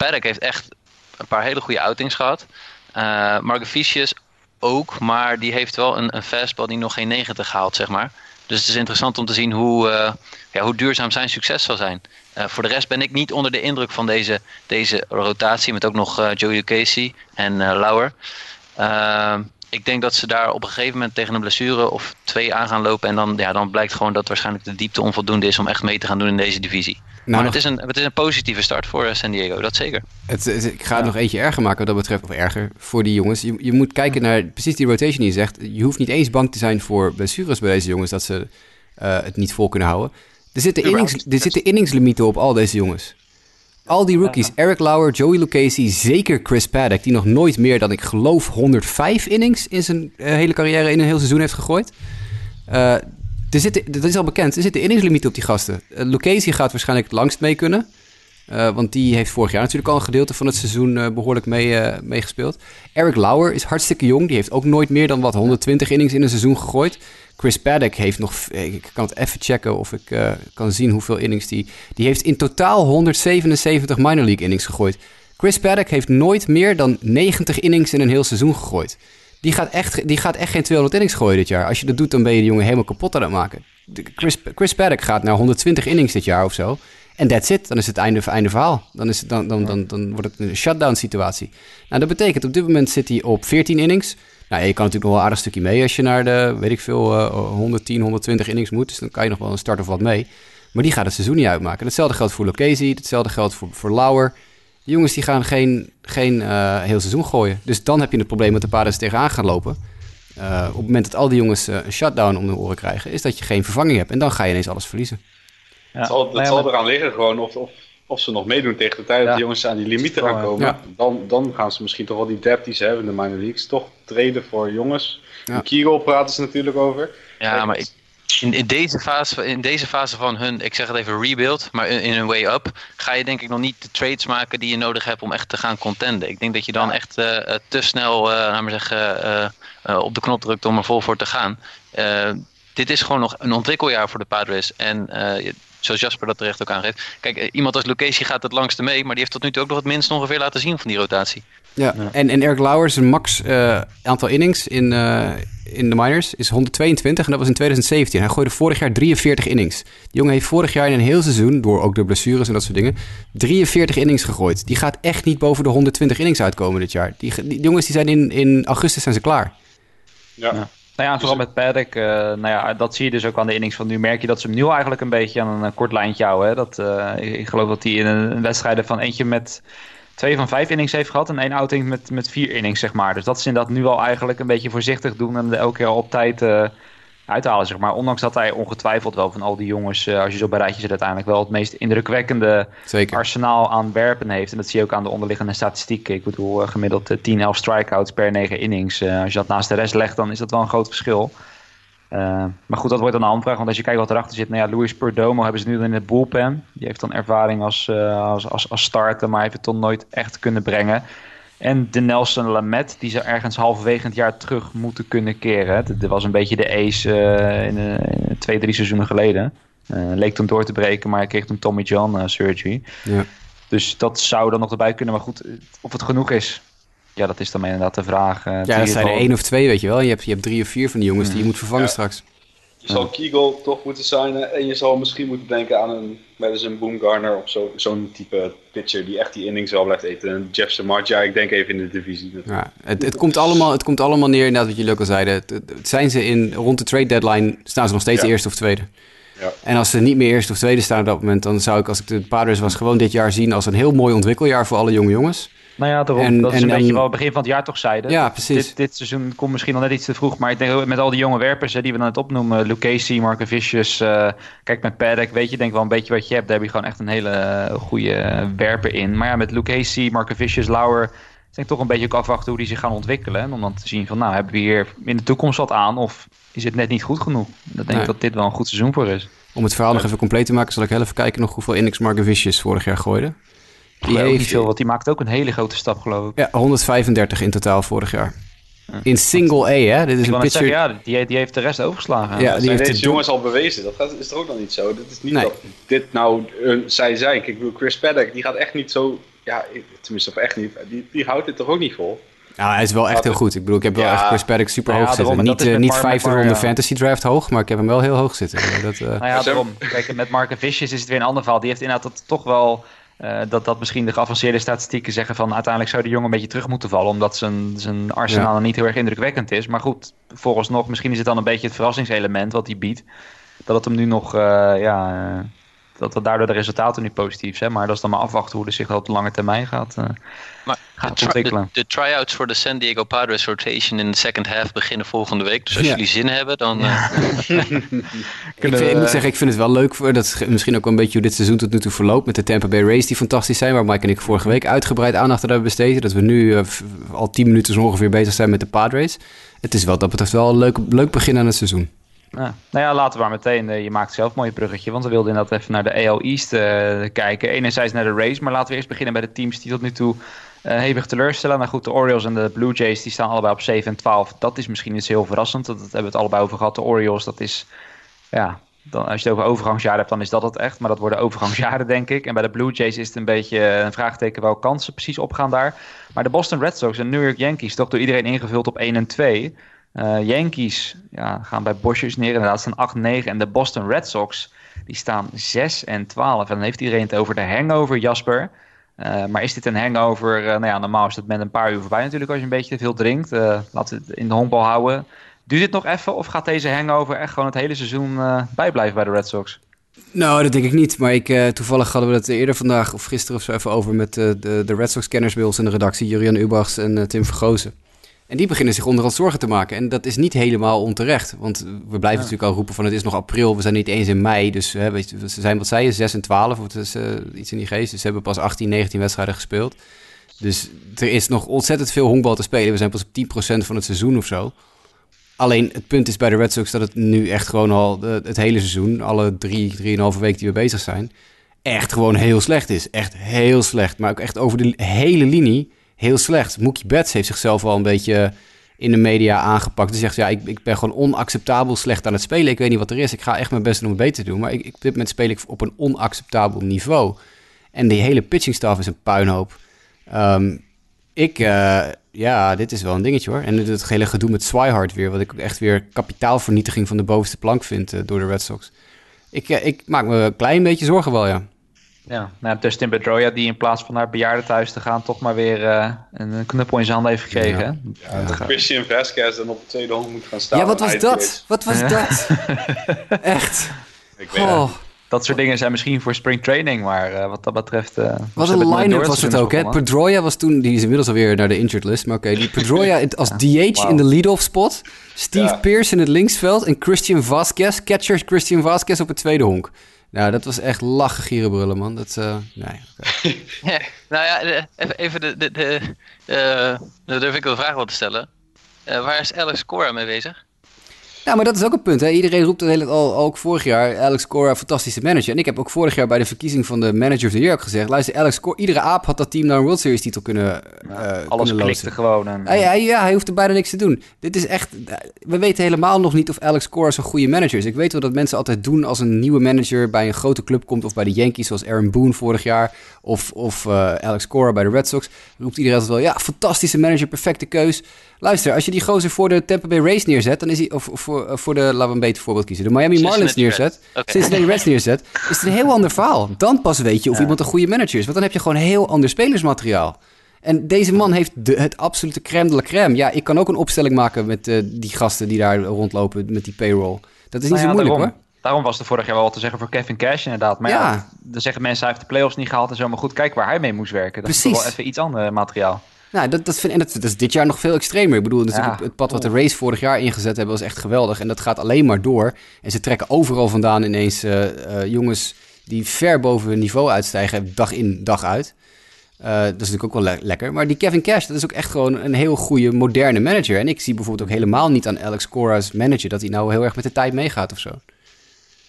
Speaker 4: Uh, heeft echt een paar hele goede outings gehad. Uh, Margavicius ook, maar die heeft wel een, een fastball die nog geen 90 haalt, zeg maar. Dus het is interessant om te zien hoe, uh, ja, hoe duurzaam zijn succes zal zijn. Uh, voor de rest ben ik niet onder de indruk van deze, deze rotatie. Met ook nog uh, Joey Casey en Lauer. Ik denk dat ze daar op een gegeven moment tegen een blessure of twee aan gaan lopen. En dan, ja, dan blijkt gewoon dat waarschijnlijk de diepte onvoldoende is om echt mee te gaan doen in deze divisie. Nou, maar het, is een, het is een positieve start voor San Diego, dat zeker.
Speaker 2: Het, het, ik ga het ja. nog eentje erger maken wat dat betreft, of erger voor die jongens. Je, je moet kijken naar precies die rotation die je zegt. Je hoeft niet eens bang te zijn voor blessures bij deze jongens, dat ze uh, het niet vol kunnen houden. Er zitten, innings, er zitten inningslimieten op al deze jongens. Al die rookies, Eric Lauer, Joey Lucchesi, zeker Chris Paddock, die nog nooit meer dan ik geloof 105 innings in zijn uh, hele carrière in een heel seizoen heeft gegooid. Uh, er zitten, dat is al bekend, er zitten inningslimieten op die gasten. Uh, Lucchesi gaat waarschijnlijk het langst mee kunnen. Uh, want die heeft vorig jaar natuurlijk al een gedeelte van het seizoen uh, behoorlijk uh, meegespeeld. Eric Lauer is hartstikke jong. Die heeft ook nooit meer dan wat 120 innings in een seizoen gegooid. Chris Paddock heeft nog... Ik kan het even checken of ik kan zien hoeveel innings die... Die heeft in totaal 177 minor league innings gegooid. Chris Paddock heeft nooit meer dan 90 innings in een heel seizoen gegooid. Die gaat echt, die gaat echt geen 200 innings gooien dit jaar. Als je dat doet, dan ben je de jongen helemaal kapot aan het maken. Chris, Chris Paddock gaat naar 120 innings dit jaar of zo. En that's it. Dan is het einde, einde verhaal. Dan, is het, dan, dan, dan, dan wordt het een shutdown situatie. Nou, dat betekent op dit moment zit hij op 14 innings. Nou, je kan natuurlijk nog wel een aardig stukje mee als je naar de, weet ik veel, uh, 110, 120 innings moet. Dus dan kan je nog wel een start of wat mee. Maar die gaat het seizoen niet uitmaken. Hetzelfde geldt voor Lucchesi, hetzelfde geldt voor, voor Lauer. Die jongens die gaan geen, geen uh, heel seizoen gooien. Dus dan heb je het probleem dat de paarden tegenaan gaan lopen. Uh, op het moment dat al die jongens een shutdown om de oren krijgen, is dat je geen vervanging hebt. En dan ga je ineens alles verliezen.
Speaker 3: Ja. Het zal, het zal eraan liggen gewoon of, of, of ze nog meedoen tegen de tijd ja. dat de jongens aan die limieten gaan komen. Ja. Dan, dan gaan ze misschien toch wel die depth die ze hebben in de minor leagues toch treden voor jongens. Ja. Kegel praten ze natuurlijk over.
Speaker 4: Ja, maar ik, in, in, deze fase, in deze fase van hun, ik zeg het even rebuild, maar in, in een way up, ga je denk ik nog niet de trades maken die je nodig hebt om echt te gaan contenden. Ik denk dat je dan echt uh, te snel, uh, laat maar zeggen, uh, op de knop drukt om er vol voor te gaan. Dit is gewoon nog een ontwikkeljaar voor de Padres. En zoals Jasper dat terecht ook aangeeft. Kijk, iemand als Lucchesi gaat het langste mee, maar die heeft tot nu toe ook nog het minst ongeveer laten zien van die rotatie.
Speaker 2: Ja, En, en Eric Lauwers, een max aantal innings in, in de minors is 122 en dat was in 2017. Hij gooide vorig jaar 43 innings. Die jongen heeft vorig jaar in een heel seizoen, door ook de blessures en dat soort dingen, 43 innings gegooid. Die gaat echt niet boven de 120 innings uitkomen dit jaar. Die, die jongens die zijn in, in augustus zijn ze klaar.
Speaker 1: Ja. ja. Nou ja, vooral met Paddock, uh, nou ja, dat zie je dus ook aan de innings van nu. Merk je dat ze hem nu eigenlijk een beetje aan een kort lijntje houden. Dat, uh, ik geloof dat hij in een, wedstrijd van eentje met twee van vijf innings heeft gehad en één outing met, met vier innings, zeg maar. Dus dat is inderdaad nu al eigenlijk een beetje voorzichtig doen en elke keer op tijd uithalen, zeg maar. Ondanks dat hij ongetwijfeld wel van al die jongens, uh, als je zo bij rijtje zit, uiteindelijk wel het meest indrukwekkende Zeker. arsenaal aan werpen heeft. En dat zie je ook aan de onderliggende statistieken. Ik bedoel, uh, gemiddeld 10, 11 strikeouts per 9 innings. als je dat naast de rest legt, dan is dat wel een groot verschil. Uh, maar goed, dat wordt dan een handvraag. Want als je kijkt wat erachter zit. Nou ja, Luis Perdomo hebben ze nu in het bullpen. Die heeft dan ervaring als, uh, als, als, als starter. Maar heeft het toch nooit echt kunnen brengen. En de Nelson Lamet. Die ze ergens halverwege het jaar terug moeten kunnen keren. Dat was een beetje de ace uh, in, in, twee, drie seizoenen geleden. leek toen door te breken. Maar hij kreeg toen Tommy John surgery. Ja. Dus dat zou dan nog erbij kunnen. Maar goed, of het genoeg is. Ja, dat is dan inderdaad de vraag.
Speaker 2: Ja, dat zijn er één of twee, weet je wel. Je hebt, je hebt drie of vier van die jongens die je moet vervangen straks.
Speaker 3: Je zal Kegel toch moeten signen en je zal misschien moeten denken aan een Madison Boomgarner of zo'n zo type pitcher die echt die innings wel blijft eten. Jeff Samardzija, ik denk even in de divisie.
Speaker 2: Ja, het, het, komt allemaal, het komt allemaal neer, inderdaad wat jullie ook al zeiden. Het, zijn ze in, rond de trade deadline, staan ze nog steeds ja. eerste of tweede. Ja. En als ze niet meer eerste of tweede staan op dat moment, dan zou ik als ik de Padres was gewoon dit jaar zien als een heel mooi ontwikkeljaar voor alle jonge jongens.
Speaker 1: Nou ja, daarom. En, dat is een beetje wat we begin van het jaar toch zeiden.
Speaker 2: Ja, precies.
Speaker 1: Dit, dit seizoen komt misschien nog net iets te vroeg. Maar ik denk met al die jonge werpers hè, die we dan het opnoemen. Marco Vicious. Uh, kijk, met Paddock weet je denk wel een beetje wat je hebt. Daar heb je gewoon echt een hele goede werper in. Maar ja, met Marco Vicious, Lauer... is denk toch een beetje ook afwachten hoe die zich gaan ontwikkelen. En om dan te zien van, nou, hebben we hier in de toekomst wat aan? Of is het net niet goed genoeg? Dat denk ik dat dit wel een goed seizoen voor is.
Speaker 2: Om het verhaal nog even compleet te maken, zal ik even kijken nog hoeveel innings Marco Vicious vorig jaar gooide.
Speaker 1: Die heeft niet veel, want die maakt ook een hele grote stap, geloof ik.
Speaker 2: Ja, 135 in totaal vorig jaar. In single A, hè? Dit is een pitcher... Zeggen,
Speaker 1: ja, die, die heeft de rest overgeslagen.
Speaker 3: Ja, die heeft deze jongens al bewezen. Dat is toch ook nog niet zo? Dat is niet dat dit nou een zij zijn. Kijk, ik bedoel, Chris Paddock, die gaat echt niet zo... Ja, tenminste, of echt niet. Die, die houdt dit toch ook niet vol?
Speaker 2: Ja, hij is wel echt heel goed. Ik bedoel, ik heb wel echt Chris Paddock super hoog zitten. Niet, uh, niet vijfde ronde fantasy draft hoog, maar ik heb hem wel heel hoog zitten. Dat, uh...
Speaker 1: Nou ja, daarom. Kijk, met Mark Vicious is het weer een ander verhaal. Die heeft inderdaad toch wel uh, dat, dat misschien de geavanceerde statistieken zeggen van uiteindelijk zou de jongen een beetje terug moeten vallen. Omdat zijn, zijn arsenaal niet heel erg indrukwekkend is. Maar goed, nog misschien is het dan een beetje het verrassingselement wat hij biedt. Dat het hem nu nog, uh, ja, uh, dat, dat daardoor de resultaten nu positief zijn. Maar dat is dan maar afwachten hoe het zich op de lange termijn gaat.
Speaker 4: Maar gaat de, ontwikkelen. De, de tryouts voor de San Diego Padres rotation in de second half beginnen volgende week. Dus als jullie zin hebben, dan... Ja.
Speaker 2: Uh... ik, ik, moet zeggen, ik vind het wel leuk. Voor, dat is misschien ook een beetje hoe dit seizoen tot nu toe verloopt. Met de Tampa Bay Rays die fantastisch zijn. Waar Mike en ik vorige week uitgebreid aandacht aan hebben besteed. Dat we nu uh, al tien minuten zo ongeveer bezig zijn met de Padres. Het is wel dat betreft wel een leuk, leuk begin aan het seizoen.
Speaker 1: Nou ja, laten we maar meteen. Uh, je maakt zelf een mooi bruggetje. Want we wilden inderdaad even naar de AL East uh, kijken. Enerzijds naar de race. Maar laten we eerst beginnen bij de teams die tot nu toe uh, hevig teleurstellen. Nou goed, de Orioles en de Blue Jays die staan allebei op 7 en 12. Dat is misschien iets heel verrassend. Dat, dat hebben we het allebei over gehad. De Orioles, dat is. Ja, dan, als je het over overgangsjaren hebt, dan is dat het echt. Maar dat worden overgangsjaren, denk ik. En bij de Blue Jays is het een beetje een vraagteken welke kansen precies opgaan daar. Maar de Boston Red Sox en New York Yankees, toch door iedereen ingevuld op 1 en 2. Uh, Yankees ja, gaan bij Bosjes neer, inderdaad, staan 8-9. En de Boston Red Sox, die staan 6 en 12. En dan heeft iedereen het over de hangover, Jasper. Uh, maar is dit een hangover? Uh, nou ja, normaal is dat met een paar uur voorbij natuurlijk als je een beetje te veel drinkt. laten we het in de honkbal houden. Duurt dit nog even of gaat deze hangover echt gewoon het hele seizoen bijblijven bij de Red Sox?
Speaker 2: Nou, dat denk ik niet. Maar ik, toevallig hadden we het eerder vandaag of gisteren of zo even over met de, de Red Sox-kenners bij in de redactie. Jurian Ubachs en Tim Vergozen. En die beginnen zich onderhand zorgen te maken. En dat is niet helemaal onterecht. Want we blijven natuurlijk al roepen van het is nog april. We zijn niet eens in mei. Dus hè, weet je, ze zijn, wat zei je, 6 en 12. Of het is uh, iets in die geest. Dus ze hebben pas 18, 19 wedstrijden gespeeld. Dus er is nog ontzettend veel honkbal te spelen. We zijn pas op 10% van het seizoen of zo. Alleen het punt is bij de Red Sox dat het nu echt gewoon al het hele seizoen, alle drie, drieënhalve week die we bezig zijn, echt gewoon heel slecht is. Echt heel slecht. Maar ook echt over de hele linie heel slecht. Mookie Betts heeft zichzelf al een beetje in de media aangepakt. Hij zegt, ja, ik, ik ben gewoon onacceptabel slecht aan het spelen. Ik weet niet wat er is. Ik ga echt mijn best doen om het beter te doen. Maar ik, ik, op dit moment speel ik op een onacceptabel niveau. En die hele pitching staff is een puinhoop. Um, ik, uh, ja, dit is wel een dingetje hoor. En het hele gedoe met Swihart weer, wat ik echt weer kapitaalvernietiging van de bovenste plank vind uh, door de Red Sox. Ik, uh, ik maak me een klein beetje zorgen wel, ja.
Speaker 1: Ja, nou, Dustin Pedroia die in plaats van naar bejaardentehuis te gaan... toch maar weer uh, een knuppel in zijn hand heeft gekregen.
Speaker 3: Ja. Ja, Christian Vasquez dan op de tweede hand moet gaan staan.
Speaker 2: Ja, wat was dat? Wat was dat? Echt.
Speaker 1: Ik weet oh. Dat soort dingen zijn misschien voor springtraining, maar uh, wat dat betreft... Uh,
Speaker 2: wat een line-up was het ook, hè? Pedroia was toen, die is inmiddels alweer naar de injured list, maar oké. Okay, die Pedroia als DH wow. in de lead-off spot, Steve ja. Pierce in het linksveld en Christian Vasquez, catcher Christian Vasquez op het tweede honk. Nou, dat was echt lachen gierenbrullen, man. Dat, uh, nee,
Speaker 4: okay. ja, nou ja, even, even de, de, de, uh, dan durf ik wel een vraag wat te stellen. Uh, waar is Alex Cora mee bezig?
Speaker 2: Ja, maar dat is ook een punt. Hè? Iedereen roept het hele, al, ook vorig jaar, Alex Cora, fantastische manager. En ik heb ook vorig jaar bij de verkiezing van de Manager of the Year gezegd... luister, Alex Cora, iedere aap had dat team naar een World Series titel kunnen
Speaker 1: uh, Alles kunnen klikte gewoon. En,
Speaker 2: ja, ja, hij hoeft er bijna niks te doen. Dit is echt... We weten helemaal nog niet of Alex Cora zo'n goede manager is. Ik weet wel dat mensen altijd doen als een nieuwe manager bij een grote club komt... of bij de Yankees, zoals Aaron Boone vorig jaar... of, of uh, Alex Cora bij de Red Sox. Roept iedereen altijd wel, ja, fantastische manager, perfecte keus... Luister, als je die gozer voor de Tampa Bay Race neerzet, dan is hij, of voor, voor de, laten we een beter voorbeeld kiezen, de Miami Marlins neerzet, okay. Cincinnati Reds neerzet, is het een heel ander verhaal. Dan pas weet je of ja. iemand een goede manager is, want dan heb je gewoon heel ander spelersmateriaal. En deze man heeft de, het absolute crème de la crème. Ja, ik kan ook een opstelling maken met uh, die gasten die daar rondlopen met die payroll. Dat is niet nou zo moeilijk
Speaker 1: daarom,
Speaker 2: hoor.
Speaker 1: Daarom was er vorig jaar wel wat te zeggen voor Kevin Cash inderdaad. Maar ja, ja dan zeggen mensen hij heeft de playoffs niet gehaald en zo. Maar goed, kijk waar hij mee moest werken. Dat Precies. is wel even iets ander materiaal.
Speaker 2: Nou, dat, dat, vind, en dat, dat, is dit jaar nog veel extremer. Ik bedoel, ja. het pad wat de race vorig jaar ingezet hebben, was echt geweldig. En dat gaat alleen maar door. En ze trekken overal vandaan ineens uh, uh, jongens die ver boven hun niveau uitstijgen, dag in, dag uit. Uh, dat is natuurlijk ook wel le lekker. Maar die Kevin Cash, dat is ook echt gewoon een heel goede, moderne manager. En ik zie bijvoorbeeld ook helemaal niet aan Alex Cora's manager dat hij nou heel erg met de tijd meegaat of zo.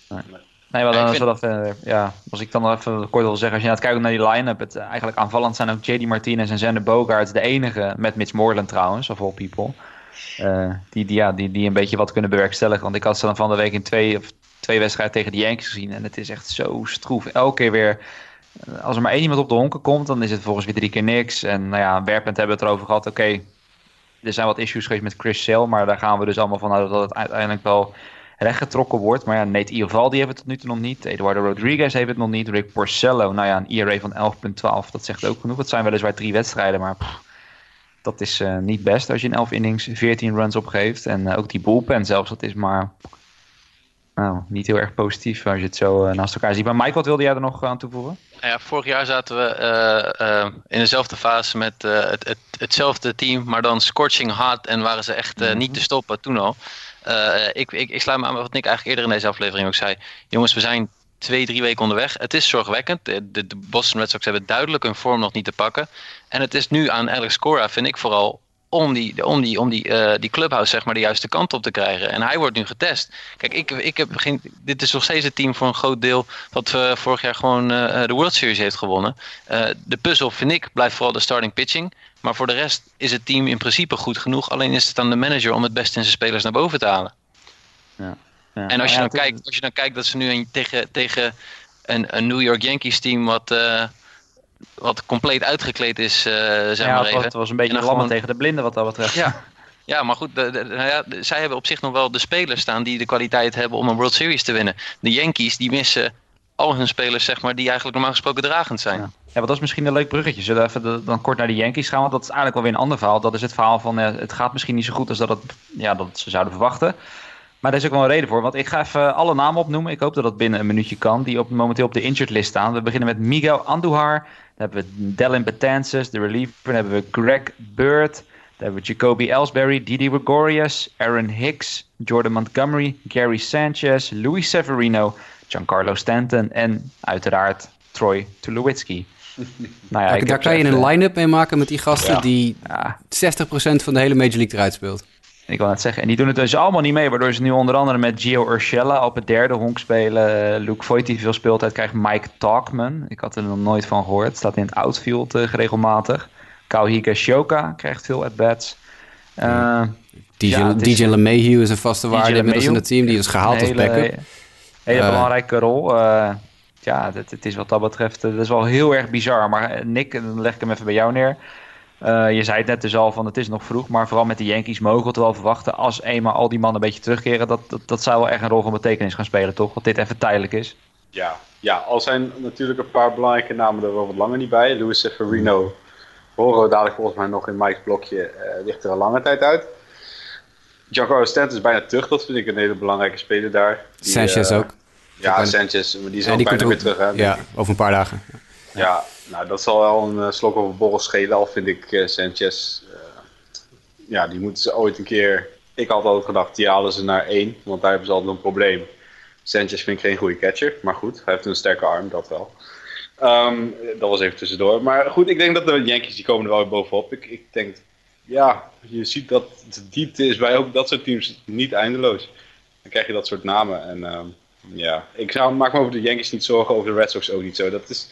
Speaker 1: Nee. Nee, maar dan ja, dat, ja, als ik dan nog even kort wil zeggen, als je het kijkt naar die line-up, het, eigenlijk aanvallend zijn ook JD Martinez en Zander Bogaerts de enige, met Mitch Moreland trouwens, of all people, uh, die, die, ja, die, die een beetje wat kunnen bewerkstelligen. Want ik had ze dan van de week in twee, of twee wedstrijden tegen de Yankees gezien en het is echt zo stroef. Elke keer weer, als er maar één iemand op de honken komt, dan is het volgens weer drie keer niks. En nou ja, werpend hebben we het erover gehad, oké, okay, er zijn wat issues geweest met Chris Sale, maar daar gaan we dus allemaal vanuit dat het uiteindelijk wel rechtgetrokken wordt. Maar ja, Nate Iovaldi heeft het tot nu toe nog niet. Eduardo Rodriguez heeft het nog niet. Rick Porcello, nou ja, een ERA van 11.12. Dat zegt ook genoeg. Het zijn weliswaar drie wedstrijden, maar pff, dat is uh, niet best als je in 11 innings 14 runs opgeeft. En uh, ook die bullpen zelfs, dat is maar nou, niet heel erg positief als je het zo uh, naast elkaar ziet. Maar Mike, wat wilde jij er nog aan toevoegen?
Speaker 4: Nou ja, vorig jaar zaten we in dezelfde fase met het, het, hetzelfde team, maar dan scorching hot en waren ze echt -hmm. niet te stoppen toen al. Uh, ik, ik, ik sluit me aan wat Nick eigenlijk eerder in deze aflevering ook zei. Jongens, we zijn twee, drie weken onderweg. Het is zorgwekkend. De, Boston Red Sox hebben duidelijk hun vorm nog niet te pakken. En het is nu aan Alex Cora, vind ik vooral, om die, om die, om die, uh, die clubhouse zeg maar de juiste kant op te krijgen. En hij wordt nu getest. Kijk, ik, ik heb geen, dit is nog steeds het team voor een groot deel dat uh, vorig jaar gewoon de World Series heeft gewonnen. de puzzel vind ik blijft vooral de starting pitching. Maar voor de rest is het team in principe goed genoeg. Alleen is het aan de manager om het beste in zijn spelers naar boven te halen. Ja. Ja. En als je, dan kijkt, als je dan kijkt dat ze nu een, tegen, tegen een, een New York Yankees team wat wat compleet uitgekleed is, uh, zeg
Speaker 1: ja,
Speaker 4: maar even.
Speaker 1: Het was een beetje lammen gewoon... tegen de blinden wat dat betreft.
Speaker 4: Ja, ja maar goed, de, de, nou ja, zij hebben op zich nog wel de spelers staan die de kwaliteit hebben om een World Series te winnen. De Yankees, die missen al hun spelers, zeg maar, die eigenlijk normaal gesproken dragend zijn.
Speaker 1: Ja. Wat dat is misschien een leuk bruggetje. Zullen we even dan kort naar de Yankees gaan? Want dat is eigenlijk wel weer een ander verhaal. Dat is het verhaal van uh, het gaat misschien niet zo goed als dat, het, ja, dat ze zouden verwachten. Maar daar is ook wel een reden voor. Want ik ga even alle namen opnoemen. Ik hoop dat dat binnen een minuutje kan. Die op, momenteel op de injured list staan. We beginnen met Miguel Andujar. Dan hebben we Delin Betances, de reliever. Dan hebben we Greg Bird. Dan hebben we Jacoby Ellsbury, Didi Gregorius, Aaron Hicks, Jordan Montgomery, Gary Sanchez, Luis Severino, Giancarlo Stanton en uiteraard Troy Tulowitzki.
Speaker 2: Nou ja, daar, kan je een line-up mee maken met die gasten die ja. 60% van de hele Major League eruit speelt.
Speaker 1: Ik wil net zeggen. En die doen het dus allemaal niet mee. Waardoor ze nu onder andere met Gio Urshela op het derde honk spelen. Luke Voigt die veel speeltijd krijgt. Mike Talkman. Ik had er nog nooit van gehoord. Staat in het outfield uh, regelmatig. Kau Higashioka krijgt veel at-bats. Uh,
Speaker 2: DJ, ja, DJ LeMahieu is een vaste waarde inmiddels in het team. Die is gehaald als backup.
Speaker 1: Hele, belangrijke rol. Uh, ja, het, het, is wat dat betreft dat is wel heel erg bizar. Maar Nick, dan leg ik hem even bij jou neer. Uh, je zei het net dus al van het is nog vroeg, maar vooral met de Yankees mogen we het wel verwachten. Als eenmaal al die mannen een beetje terugkeren, dat, dat, dat zou wel echt een rol van betekenis gaan spelen, toch? Dat dit even tijdelijk is.
Speaker 3: Ja, ja al zijn natuurlijk een paar belangrijke namen er wel wat langer niet bij. Luis Severino horen we dadelijk volgens mij nog in Mike's blokje, uh, ligt er een lange tijd uit. Giancarlo Stanton is bijna terug, dat vind ik een hele belangrijke speler daar.
Speaker 2: Die, Sanchez uh, ook.
Speaker 3: Ja, Sanchez, maar die is ook bijna weer terug. Hè,
Speaker 2: ja, over een paar dagen.
Speaker 3: Ja, nou dat zal wel een uh, slok over borrel schelen, al vind ik uh, Sanchez. Uh, ja, die moeten ze ooit een keer. Ik had altijd gedacht, die halen ze naar één, want daar hebben ze altijd een probleem. Sanchez vind ik geen goede catcher, maar goed, hij heeft een sterke arm, dat wel. Um, dat was even tussendoor. Maar goed, ik denk dat de Yankees die komen er wel bovenop. Ik, ik denk, ja, je ziet dat de diepte is bij ook dat soort teams niet eindeloos. Dan krijg je dat soort namen. En um, ja, ik zou, maak me over de Yankees niet zorgen, over de Red Sox ook niet zo. Dat is,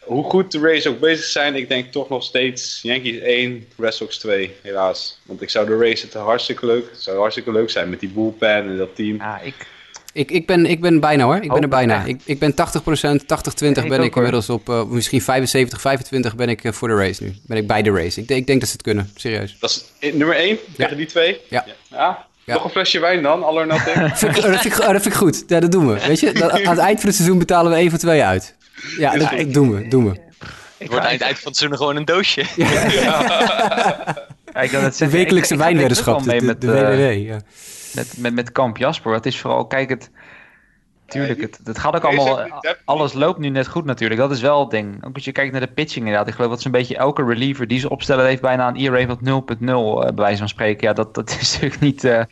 Speaker 3: hoe goed de Rays ook bezig zijn, ik denk toch nog steeds Yankees 1, Red Sox 2, helaas. Want ik zou de Rays het hartstikke leuk, het zou hartstikke leuk zijn met die bullpen en dat team.
Speaker 1: Ja, ik...
Speaker 2: Ik, ik, ben, ik ben bijna hoor. Ik ben er bijna. Ik, ik ben 80%, 80-20 ben ik inmiddels op. Uh, misschien 75, 25 ben ik uh, voor de race nu. Ben ik bij de race. Ik, ik denk dat ze het kunnen, serieus.
Speaker 3: Dat is nummer 1 tegen die twee?
Speaker 2: Ja.
Speaker 3: ja. Ja. Nog een flesje wijn dan, all or nothing?
Speaker 2: dat, vind ik, dat, vind ik, dat vind ik goed. Ja, dat doen we. Weet je, dat, aan het eind van het seizoen betalen we één van twee uit. Ja, dat, dat doen we. Doen we.
Speaker 4: Het wordt eind, eind van het seizoen gewoon een doosje. Ja.
Speaker 1: ja. het de
Speaker 2: wekelijkse wijnweddenschap, met, de, de WWW. Ja.
Speaker 1: Met, met, met Kamp Jasper. Het is vooral, kijk, het, Tuurlijk, het, het gaat ook allemaal. Alles loopt nu net goed natuurlijk. Dat is wel het ding. Ook als je kijkt naar de pitching inderdaad. Ik geloof dat zo'n beetje elke reliever die ze opstellen heeft bijna een ERA van 0.0 uh, bij wijze van spreken. Ja, dat, dat is natuurlijk niet uh,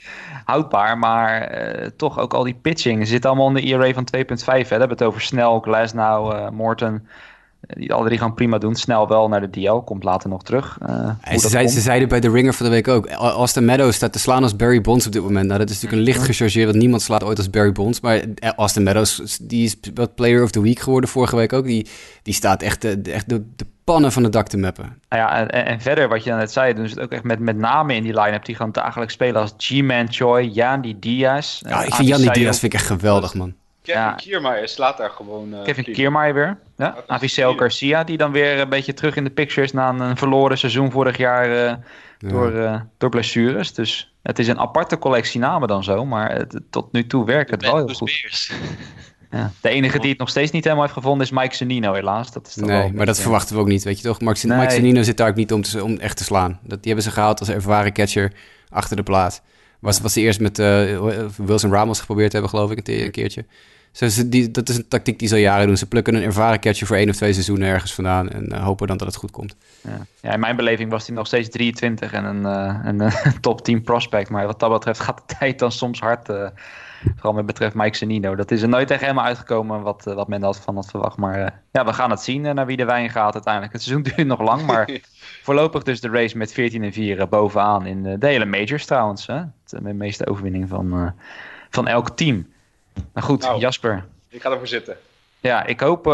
Speaker 1: houdbaar. Maar uh, toch ook al die pitching. Ze zitten allemaal in de ERA van 2.5. We hebben het over Snell, Glasnow, uh, Morton. Die alle drie gaan prima doen. Snel wel naar de DL. Komt later nog terug. Uh,
Speaker 2: ze, zei, ze, zeiden bij de Ringer van de week ook. Austin Meadows staat te slaan als Barry Bonds op dit moment. Nou, dat is natuurlijk een licht gechargeerd. Want niemand slaat ooit als Barry Bonds. Maar Austin Meadows, die is wat Player of the Week geworden vorige week ook. Die, die staat echt, de, echt de, de pannen van de dak te mappen.
Speaker 1: Nou ja, en, en, verder, wat je net zei, doen ze het ook echt met, met namen in die line-up die gewoon dagelijks spelen als G-Man Choi, Yandy Diaz.
Speaker 2: Ja, ik vind Yandy Diaz vind ik echt geweldig, man.
Speaker 3: Kevin ja. Kiermaier slaat daar gewoon... Uh,
Speaker 1: Kevin Kiermaier weer. Ja. Avisel Garcia, die dan weer een beetje terug in de picture is na een verloren seizoen vorig jaar uh, door, uh, door blessures. Dus het is een aparte collectie namen dan zo, maar het, tot nu toe werkt het wel heel goed. Ja. De enige die het nog steeds niet helemaal heeft gevonden is Mike Zanino, helaas. Dat is
Speaker 2: nee, maar dat verwachten we ook niet, weet je toch? Mike, nee. Mike Zanino zit daar ook niet om, te, om echt te slaan. Dat, die hebben ze gehaald als ervaren catcher achter de plaat. Was, was ze eerst met Wilson Ramos geprobeerd hebben, geloof ik, een, een keertje. Ze, die, dat is een tactiek die ze al jaren doen. Ze plukken een ervaren catcher voor één of twee seizoenen ergens vandaan en hopen dan dat het goed komt.
Speaker 1: Ja. ja. in mijn beleving was hij nog steeds 23 en een, een top 10 prospect. Maar wat dat betreft gaat de tijd dan soms hard Vooral met betreft Mike Senino. Dat is er nooit echt helemaal uitgekomen wat, eh, wat men had van had verwacht. Maar uh, ja, we gaan het zien uh, naar wie de wijn gaat uiteindelijk. Het seizoen duurt nog lang, maar voorlopig dus de race met 14 en 4 bovenaan in de hele majors trouwens. Hè? De meeste overwinning van, van elk team. Nou goed, nou, Jasper.
Speaker 3: Ik ga ervoor zitten.
Speaker 1: Ja, ik hoop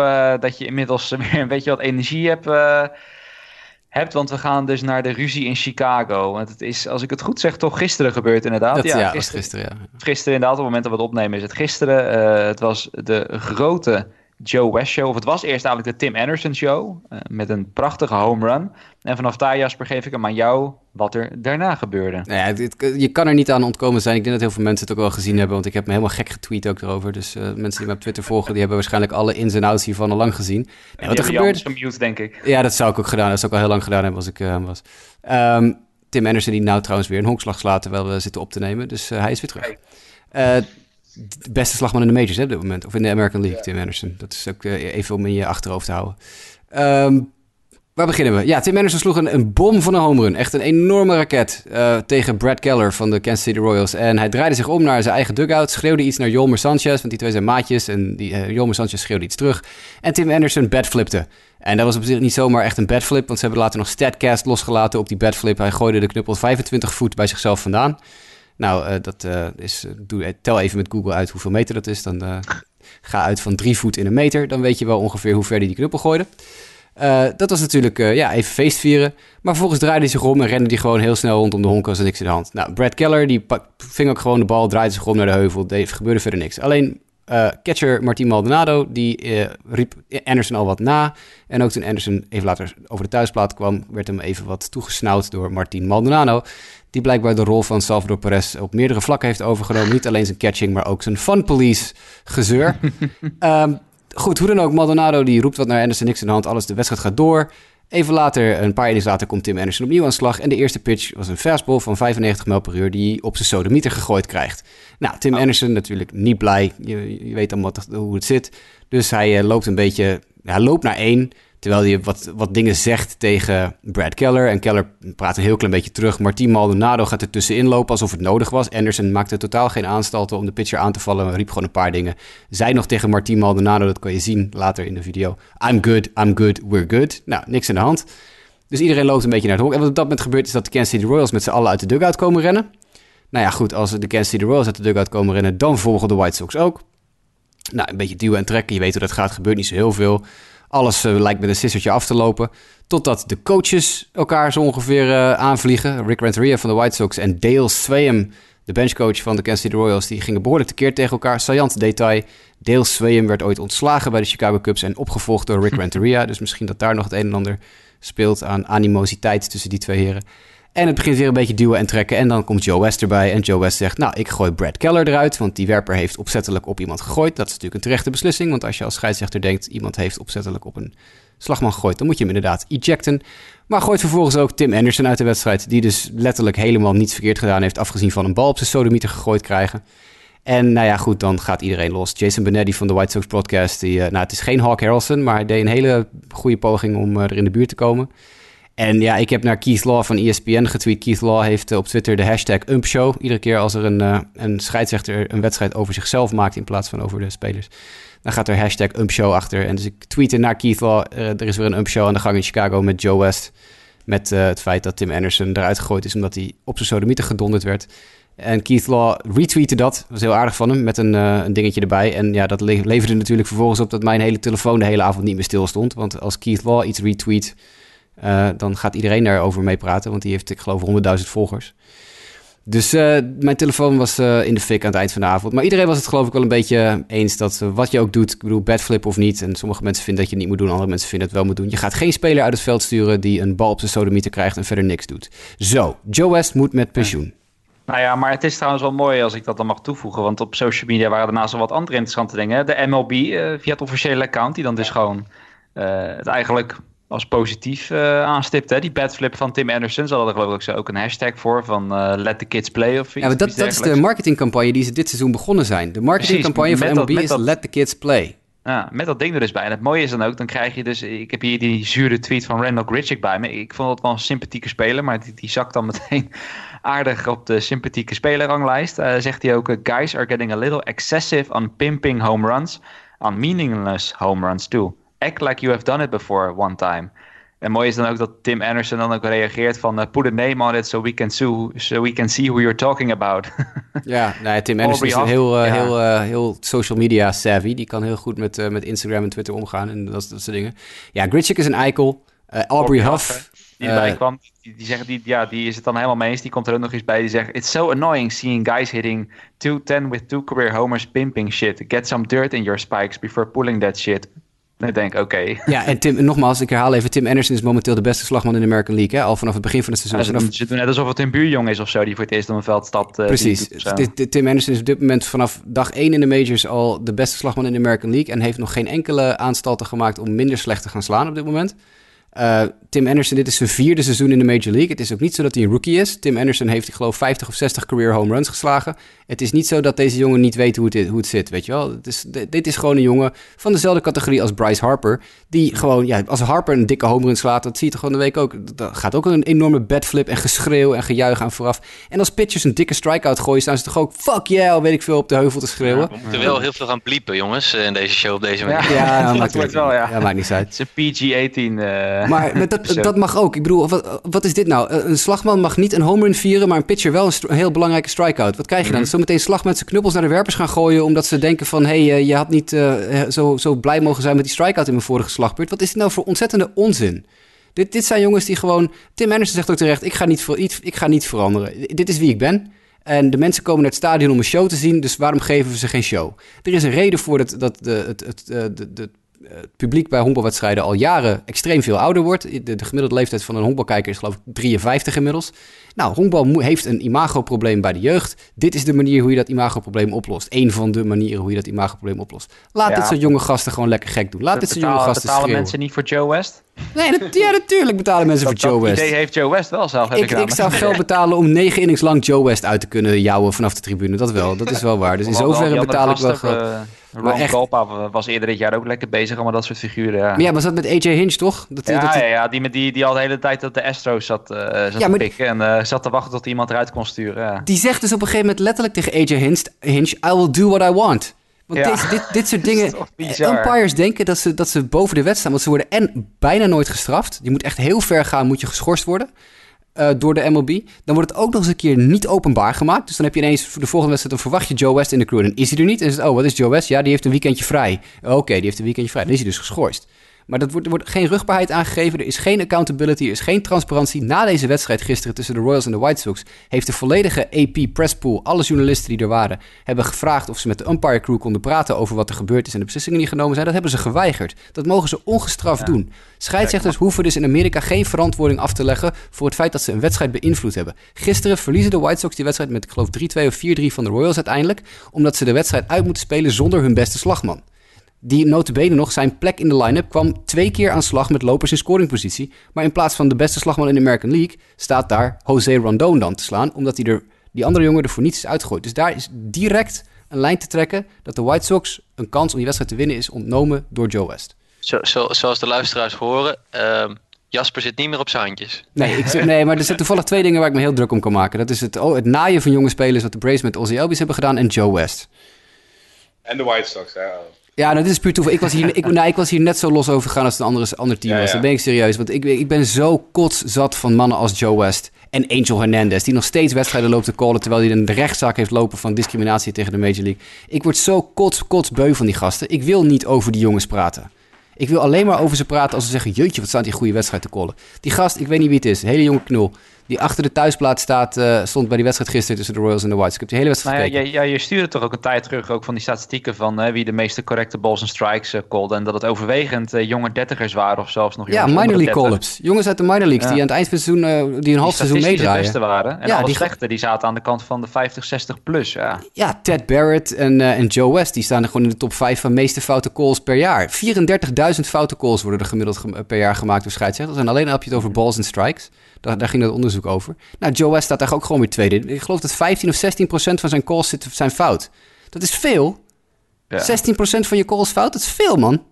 Speaker 1: dat je inmiddels weer een beetje wat energie hebt hebt. Want we gaan dus naar de ruzie in Chicago. Want het is, als ik het goed zeg, toch gisteren gebeurd inderdaad.
Speaker 2: Dat, ja, gisteren, gisteren, ja.
Speaker 1: Gisteren inderdaad, op het moment dat we het opnemen is het gisteren. Uh, het was de grote Joe West Show. Of het was eerst eigenlijk de Tim Anderson Show. Uh, met een prachtige home run. En vanaf daar, Jasper, geef ik hem aan jou wat er daarna gebeurde.
Speaker 2: Nou ja, je kan er niet aan ontkomen zijn. Ik denk dat heel veel mensen het ook wel gezien hebben. Want ik heb me helemaal gek getweet ook erover. Dus uh, mensen die me op Twitter volgen, die hebben waarschijnlijk alle ins en outs hiervan al lang gezien.
Speaker 1: En wat er gebeurde... gemute, denk ik.
Speaker 2: Ja, dat zou ik ook gedaan. Dat zou ik al heel lang gedaan hebben als ik uh, was. Um, Tim Anderson die nou trouwens weer een honkslag slaat terwijl we zitten op te nemen. Dus hij is weer terug de beste slagman in de majors hè, op dit moment. Of in de American League, Tim Anderson. Dat is ook uh, even om in je achterhoofd te houden. Um, waar beginnen we? Ja, Tim Anderson sloeg een, een bom van een home run. Echt een enorme raket uh, tegen Brad Keller van de Kansas City Royals. En hij draaide zich om naar zijn eigen dugout. Schreeuwde iets naar Jolmer Sanchez, want die twee zijn maatjes. En die, uh, Jolmer Sanchez schreeuwde iets terug. En Tim Anderson bedflipte. En dat was op zich niet zomaar echt een bedflip. Want ze hebben later nog Statcast losgelaten op die bedflip. Hij gooide de knuppel 25 voet bij zichzelf vandaan. Nou, uh, dat uh, is. Doe, tel even met Google uit hoeveel meter dat is. Dan uh, ga uit van drie voet in een meter. Dan weet je wel ongeveer hoe ver die die knuppel gooide. dat was natuurlijk ja, even feestvieren. Maar vervolgens draaide hij zich om en rende hij gewoon heel snel rondom de honk als er niks in de hand. Nou, Brad Keller die ving ook gewoon de bal, draaide zich om naar de heuvel. Er gebeurde verder niks. Alleen catcher Martin Maldonado die riep Anderson al wat na. En ook toen Anderson even later over de thuisplaat kwam, werd hem even wat toegesnauwd door Martin Maldonado die blijkbaar de rol van Salvador Perez op meerdere vlakken heeft overgenomen. Niet alleen zijn catching, maar ook zijn fun police gezeur. um, goed, hoe dan ook, Maldonado die roept wat naar Anderson, niks in de hand, alles, de wedstrijd gaat door. Even later, een paar innings later, komt Tim Anderson opnieuw aan slag. En de eerste pitch was een fastball van 95 mijl per uur die op zijn sodemieter gegooid krijgt. Nou, Tim oh. Anderson natuurlijk niet blij. Je, je weet dan wat, hoe het zit. Dus hij uh, loopt een beetje, hij loopt naar één. Terwijl hij wat, wat dingen zegt tegen Brad Keller. En Keller praat een heel klein beetje terug. Martin Maldonado gaat er tussenin lopen alsof het nodig was. Anderson maakte totaal geen aanstalten om de pitcher aan te vallen. Riep gewoon een paar dingen. Zij nog tegen Martin Maldonado, dat kan je zien later in de video. I'm good, I'm good, we're good. Nou, niks aan de hand. Dus iedereen loopt een beetje naar het honk. En wat op dat moment gebeurt is dat de Kansas City Royals met z'n allen uit de dugout komen rennen. Nou ja, goed, als de Kansas City Royals uit de dugout komen rennen, dan volgen de White Sox ook. Nou, een beetje duwen en trekken. Je weet hoe dat gaat. Gebeurt niet zo heel veel. Alles uh, lijkt met een sissertje af te lopen. Totdat de coaches elkaar zo ongeveer uh, aanvliegen. Rick Renteria van de White Sox en Dale Swayam, de benchcoach van de Kansas City Royals, die gingen behoorlijk tekeer tegen elkaar. Saillant detail. Dale Swayam werd ooit ontslagen bij de Chicago Cubs en opgevolgd door Rick Renteria. dus misschien dat daar nog het een en ander speelt aan animositeit tussen die twee heren. En het begint weer een beetje duwen en trekken. En dan komt Joe West erbij. En Joe West zegt: Nou, ik gooi Brad Keller eruit. Want die werper heeft opzettelijk op iemand gegooid. Dat is natuurlijk een terechte beslissing. Want als je als scheidsrechter denkt: iemand heeft opzettelijk op een slagman gegooid. dan moet je hem inderdaad ejecten. Maar gooit vervolgens ook Tim Anderson uit de wedstrijd. Die dus letterlijk helemaal niets verkeerd gedaan heeft. Afgezien van een bal op zijn sodemieter gegooid krijgen. En nou ja, goed, dan gaat iedereen los. Jason Benetti van de White Sox podcast. Die, uh, nou, het is geen Hawk Harrelson. Maar hij deed een hele goede poging om uh, er in de buurt te komen. En ja, ik heb naar Keith Law van ESPN getweet. Keith Law heeft eh, op Twitter de hashtag UmpShow. Iedere keer als er een, uh, een scheidsrechter een wedstrijd over zichzelf maakt in plaats van over de spelers. Dan gaat er hashtag UmpShow achter. En dus ik tweette naar Keith Law. Uh, er is weer een UmpShow aan de gang in Chicago met Joe West. Met het feit dat Tim Anderson eruit gegooid is omdat hij op zijn sodemieter gedonderd werd. En Keith Law retweette dat. Dat was heel aardig van hem, met een, een dingetje erbij. En ja, dat leverde natuurlijk vervolgens op dat mijn hele telefoon de hele avond niet meer stil stond. Want als Keith Law iets retweet uh, dan gaat iedereen daarover mee praten, want die heeft, ik geloof, 100.000 volgers. Dus uh, mijn telefoon was uh, in de fik aan het eind van de avond. Maar iedereen was het geloof ik wel een beetje eens dat wat je ook doet, ik bedoel, badflip of niet. En sommige mensen vinden dat je het niet moet doen, andere mensen vinden het wel moet doen. Je gaat geen speler uit het veld sturen die een bal op zijn sodemieter krijgt en verder niks doet. Zo, Joe West moet met pensioen.
Speaker 1: Nou ja, maar het is trouwens wel mooi als ik dat dan mag toevoegen. Want op social media waren daarnaast wel wat andere interessante dingen. De MLB via het officiële account, die dan dus gewoon het eigenlijk als positief uh, aanstipt. Hè? Die badflip van Tim Anderson. Ze hadden er geloof ik ook een hashtag voor van uh, let the kids play of iets.
Speaker 2: Ja, dat, dat is de marketingcampagne die ze dit seizoen begonnen zijn. De marketingcampagne van MLB is let the kids play.
Speaker 1: Ja, met dat ding er dus bij. En het mooie is dan ook, dan krijg je dus... Ik heb hier die zure tweet van Randall Gritchick bij me. Ik vond het wel een sympathieke speler, maar die, die zakt dan meteen aardig op de sympathieke spelerranglijst. Uh, zegt hij ook, guys are getting a little excessive on pimping home runs. On meaningless home runs too. Act like you have done it before one time. En mooi is dan ook dat Tim Anderson dan ook reageert van uh, put a name on it so we can see, so we can see who you're talking about.
Speaker 2: ja, nou, Tim Anderson is heel, uh, heel, uh, heel social media savvy. Die kan heel goed met, met Instagram en Twitter omgaan en dat, dat soort dingen. Ja, Gritchick is een eikel. Aubrey, Huff.
Speaker 1: die erbij kwam, die, die, zeggen, die, ja, die is het dan helemaal mee eens. Die komt er ook nog eens bij. Die zegt, it's so annoying seeing guys hitting 210 with two career homers pimping shit. Get some dirt in your spikes before pulling that shit. Dan denk ik, oké.
Speaker 2: Ja, en Tim, nogmaals, ik herhaal even, Tim Anderson is momenteel de beste slagman in de American League, hè? al vanaf het begin van het seizoen.
Speaker 1: Ja, ze, doen net alsof het een buurjong is of zo, die voor het eerst op een veld stapt.
Speaker 2: Uh, Precies. Tim Anderson is op dit moment vanaf dag 1 in de majors al de beste slagman in de American League en heeft nog geen enkele aanstalten gemaakt om minder slecht te gaan slaan op dit moment. Uh, Tim Anderson, dit is zijn vierde seizoen in de Major League. Het is ook niet zo dat hij een rookie is. Tim Anderson heeft, ik geloof, 50 of 60 career home runs geslagen. Het is niet zo dat deze jongen niet weet hoe het, hoe het zit, weet je wel. Het is, dit is gewoon een jongen van dezelfde categorie als Bryce Harper. Die gewoon, ja, als Harper een dikke home run slaat, dat zie je toch gewoon de week ook. Dat gaat ook een enorme bedflip en geschreeuw en gejuich aan vooraf. En als pitchers een dikke strikeout gooien, staan ze toch ook fuck yeah, weet ik veel, op de heuvel te schreeuwen. Ja,
Speaker 4: we moeten wel heel veel gaan bliepen, jongens, in deze show op deze manier.
Speaker 2: Ja, ja dat maakt het wel, ja. ja. maakt niet uit.
Speaker 1: Het is een PG-18. Uh,
Speaker 2: maar dat, dat mag ook. Ik bedoel, wat, wat, is dit nou? Eh, een slagman mag niet een home run vieren, maar een pitcher wel een, heel belangrijke strikeout. Wat krijg je dan? Mm -hmm. Zometeen slag met zijn knuppels naar de werpers gaan gooien, omdat ze denken van, hé, hey, uh, je had niet uh, zo, zo blij mogen zijn met die strikeout in mijn vorige slagbeurt. Wat is dit nou voor ontzettende onzin? Dit, dit zijn jongens die gewoon... Tim Anderson zegt ook terecht, ik ga niet, ver, ik ga niet veranderen. Dit is wie ik ben. En de mensen komen naar het stadion om een show te zien, dus waarom geven we ze geen show? Er is een reden voor dat, dat de, het, het, de, de het publiek bij honkbalwedstrijden al jaren extreem veel ouder wordt. De, de, gemiddelde leeftijd van een honkbalkijker is geloof ik 53 inmiddels. Nou, honkbal heeft een imagoprobleem bij de jeugd. Dit is de manier hoe je dat imagoprobleem oplost. Eén van de manieren hoe je dat imagoprobleem oplost. Laat dit soort jonge gasten gewoon lekker gek doen. Laat dit soort jonge gasten
Speaker 1: betalen schreeuwen. mensen niet voor Joe West?
Speaker 2: Nee, dat, ja, natuurlijk betalen mensen voor Joe West.
Speaker 1: Dat idee heeft Joe West wel zelf.
Speaker 2: ik, ik, ik zou geld betalen om negen innings lang Joe West uit te kunnen jouwen vanaf de tribune. Dat wel, dat is wel waar. Dus in zoverre betaal ik wel geld.
Speaker 1: Ron echt... was eerder dit jaar ook lekker bezig met dat soort figuren. Ja,
Speaker 2: maar ja, was dat met AJ Hinch toch? Dat,
Speaker 1: ja,
Speaker 2: dat
Speaker 1: ja, ja, die, die, die al de hele tijd op de Astros zat, uh, zat ja, te pikken en uh, zat te wachten tot iemand eruit kon sturen. Ja.
Speaker 2: Die zegt dus op een gegeven moment letterlijk tegen AJ Hinch, Hinch I will do what I want. Want dit, dit, dit, soort dingen. Umpires denken dat ze, dat ze boven de wet staan. Want ze worden en bijna nooit gestraft. Je moet echt heel ver gaan, moet je geschorst worden. Uh, door de MLB. Dan wordt het ook nog eens een keer niet openbaar gemaakt. Dus dan heb je ineens voor de volgende wedstrijd... dan verwacht je Joe West in de crew. Dan is hij er niet. En is het, oh, wat is Joe West? Ja, die heeft een weekendje vrij. Oké, die heeft een weekendje vrij. Dan is hij dus geschorst. Maar dat wordt, er wordt geen rugbaarheid aangegeven. Er is geen accountability. Er is geen transparantie. Na deze wedstrijd gisteren tussen de Royals en de White Sox... heeft de volledige AP presspool, alle journalisten die er waren... hebben gevraagd of ze met de umpire crew konden praten... over wat er gebeurd is en de beslissingen die genomen zijn. Dat hebben ze geweigerd. Dat mogen ze ongestraft ja. doen. Scheidsrechters hoeven dus in Amerika geen verantwoording af te leggen... voor het feit dat ze een wedstrijd beïnvloed hebben. Gisteren verliezen de White Sox die wedstrijd met, ik geloof, 3-2 of 4-3 van de Royals uiteindelijk... omdat ze de wedstrijd uit moeten spelen zonder hun beste slagman die notabene nog zijn plek in de line-up kwam twee keer aan slag met lopers in scoringpositie. Maar in plaats van de beste slagman in de American League staat daar Jose Rondon dan te slaan, omdat hij er, die andere jongen er voor niets is uitgegooid. Dus daar is direct een lijn te trekken dat de White Sox een kans om die wedstrijd te winnen is ontnomen door Joe West.
Speaker 4: Zo, zo, zoals de luisteraars horen, uh, Jasper zit niet meer op zijn handjes.
Speaker 2: Nee, ik, nee, maar er zijn toevallig twee dingen waar ik me heel druk om kan maken. Dat is het, oh, het naaien van jonge spelers wat de Braves met Ozzy Albies hebben gedaan en Joe West.
Speaker 3: En de White Sox, ja.
Speaker 2: Ja, dat is puur toeval. Ik was hier, ik, nou, ik was hier net zo los over gegaan als een andere, ander team was. Dat ben ik serieus. Want ik, ik ben zo kotzat van mannen als Joe West en Angel Hernandez... die nog steeds wedstrijden loopt te callen... terwijl hij een rechtszaak heeft lopen van discriminatie tegen de Major League. Ik word zo kots, kotsbeu van die gasten. Ik wil niet over die jongens praten. Ik wil alleen maar over ze praten als ze zeggen... jeetje, wat staat die goede wedstrijd te callen. Die gast, ik weet niet wie het is, hele jonge knul... Die achter de thuisplaats staat, uh, stond bij die wedstrijd gisteren tussen de Royals en de Whites. Ik heb die hele wedstrijd
Speaker 1: nou
Speaker 2: gekeken.
Speaker 1: Ja, ja, je stuurde toch ook een tijd terug ook van die statistieken van uh, wie de meeste correcte balls en strikes uh. En dat het overwegend jonge dertigers waren of zelfs nog
Speaker 2: Ja, minor league call-ups. Jongens uit de minor leagues die aan het eind van het seizoen, die een half seizoen meedraaien.
Speaker 1: de beste waren. En ja, alle die slechte die zaten aan de kant van de 50, 60 plus. Ja,
Speaker 2: ja Ted Barrett en, en Joe West, die staan er gewoon in de top 5 van meeste foute calls per jaar. 34.000 foute calls worden er gemiddeld per jaar gemaakt door scheidsrechters. En alleen heb je het over balls en strikes. Daar, daar, ging dat onderzoek over. Nou, Joe West staat daar ook gewoon weer tweede. Ik geloof dat 15 of 16 procent van zijn calls zijn fout. Dat is veel. Ja. 16 procent van je calls fout, dat is veel, man.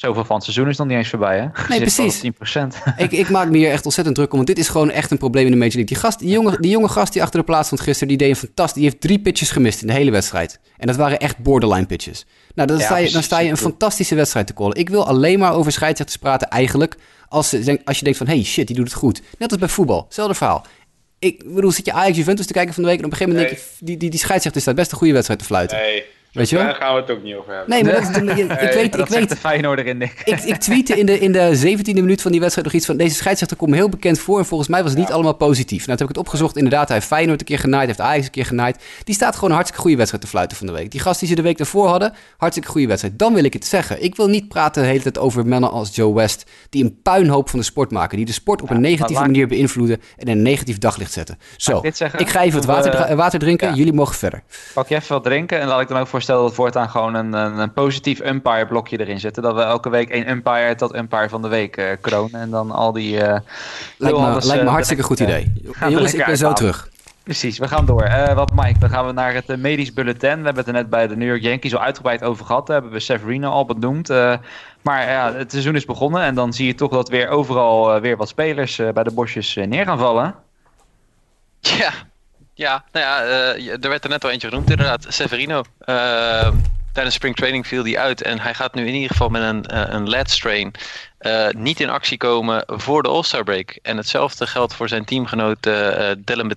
Speaker 1: Zoveel van het seizoen is nog niet eens voorbij, hè?
Speaker 2: Nee, precies.
Speaker 1: 10
Speaker 2: ik, ik maak me hier echt ontzettend druk om, want dit is gewoon echt een probleem in de Major League. Die, gast, die, jonge, die jonge gast die achter de plaats stond gisteren, die deed een fantastisch... Die heeft drie pitches gemist in de hele wedstrijd. En dat waren echt borderline pitches. Nou, dan, sta, je, dan sta je een fantastische wedstrijd te callen. Ik wil alleen maar over scheidsrechters praten eigenlijk als, als je denkt van, hey shit, die doet het goed. Net als bij voetbal, hetzelfde verhaal. Ik bedoel, zit je Ajax Juventus te kijken van de week en op een gegeven moment denk je, die, die, die scheidsrechter staat best een goede wedstrijd te fluiten.
Speaker 3: Nee.
Speaker 2: Weet je wel?
Speaker 3: Daar gaan we het ook niet over hebben.
Speaker 2: Nee, maar dat, ik weet...
Speaker 1: ik
Speaker 2: weet
Speaker 1: de Feyenoorder in, Nick.
Speaker 2: Ik, ik tweette in de, in de 17e minuut van die wedstrijd nog iets van... Deze scheidsrechter komt me heel bekend voor en volgens mij was het niet allemaal positief. Nou, toen heb ik het opgezocht. Inderdaad, hij heeft Feyenoord een keer genaaid, heeft Ajax een keer genaaid. Die staat gewoon een hartstikke goede wedstrijd te fluiten van de week. Die gast die ze de week daarvoor hadden, hartstikke goede wedstrijd. Dan wil ik het zeggen. Ik wil niet praten de hele tijd over mannen als Joe West... die een puinhoop van de sport maken. Die de sport op een negatieve manier beïnvloeden en in een negatief daglicht zetten. Zo, ik, ik, ga even het water, water drinken. Jullie mogen verder.
Speaker 1: Pak je even wat drinken en laat ik dan ook voorstellen dat voortaan gewoon gewoon een, een, een, positief umpire blokje erin zetten. Dat we elke week één umpire tot umpire van de week uh, kronen. En dan al die... Uh,
Speaker 2: lijkt me, lijkt me uh, hartstikke goed idee. Jongens, ik ben zo terug.
Speaker 1: Precies, we gaan door. Uh, wat Mike, dan gaan we naar het uh, medisch bulletin. We hebben het er net bij de New York Yankees al uitgebreid over gehad. Daar hebben we Severino al benoemd. Uh, maar ja, het seizoen is begonnen en dan zie je toch dat weer overal weer wat spelers bij de bosjes neer gaan vallen.
Speaker 4: Ja, ja, nou ja, er werd er net al eentje genoemd inderdaad. Severino tijdens spring training viel hij uit. En hij gaat nu in ieder geval met een, uh, een lat strain niet in actie komen voor de All-Star break. En hetzelfde geldt voor zijn teamgenoot Dylan.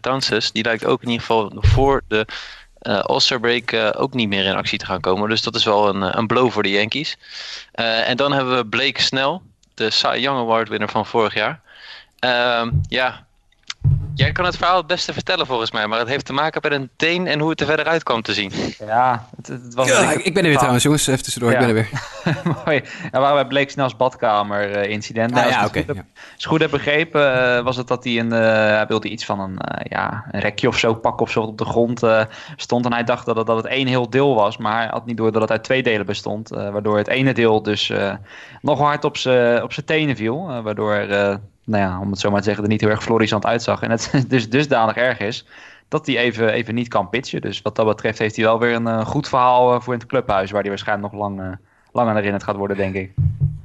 Speaker 4: Die lijkt ook in ieder geval voor de All-Star break ook niet meer in actie te gaan komen. Dus dat is wel een, een blow voor de Yankees. en dan hebben we Blake Snell, de Cy Young Award winner van vorig jaar. Ehm, ja, Jij kan het verhaal het beste vertellen volgens mij, maar het heeft te maken met een teen en hoe het er verder uit kwam te zien.
Speaker 1: Ja, het, het was
Speaker 2: ja ik, ben er weer trouwens, jongens. Even tussendoor, ik ben er weer.
Speaker 1: Mooi. Ja, waar bij Blake Snells badkamer uh, incident.
Speaker 2: Ah, nou, ja, oké.
Speaker 1: Okay, als ik goed heb begrepen, uh, was het dat hij een, uh, hij wilde iets van een, ja, een rekje of zo pakken of zo op de grond stond. En hij dacht dat het, dat het één heel deel was, maar hij had niet door dat het uit twee delen bestond. waardoor het ene deel dus nog hard op zijn tenen viel. waardoor nou ja, om het zo maar te zeggen, er niet heel erg florissant uitzag. En het dus dusdanig erg is dat hij even, even niet kan pitchen. Dus wat dat betreft heeft hij wel weer een uh, goed verhaal uh, voor in het clubhuis, waar hij waarschijnlijk nog lang, uh, lang aan herinnerd gaat worden, denk ik.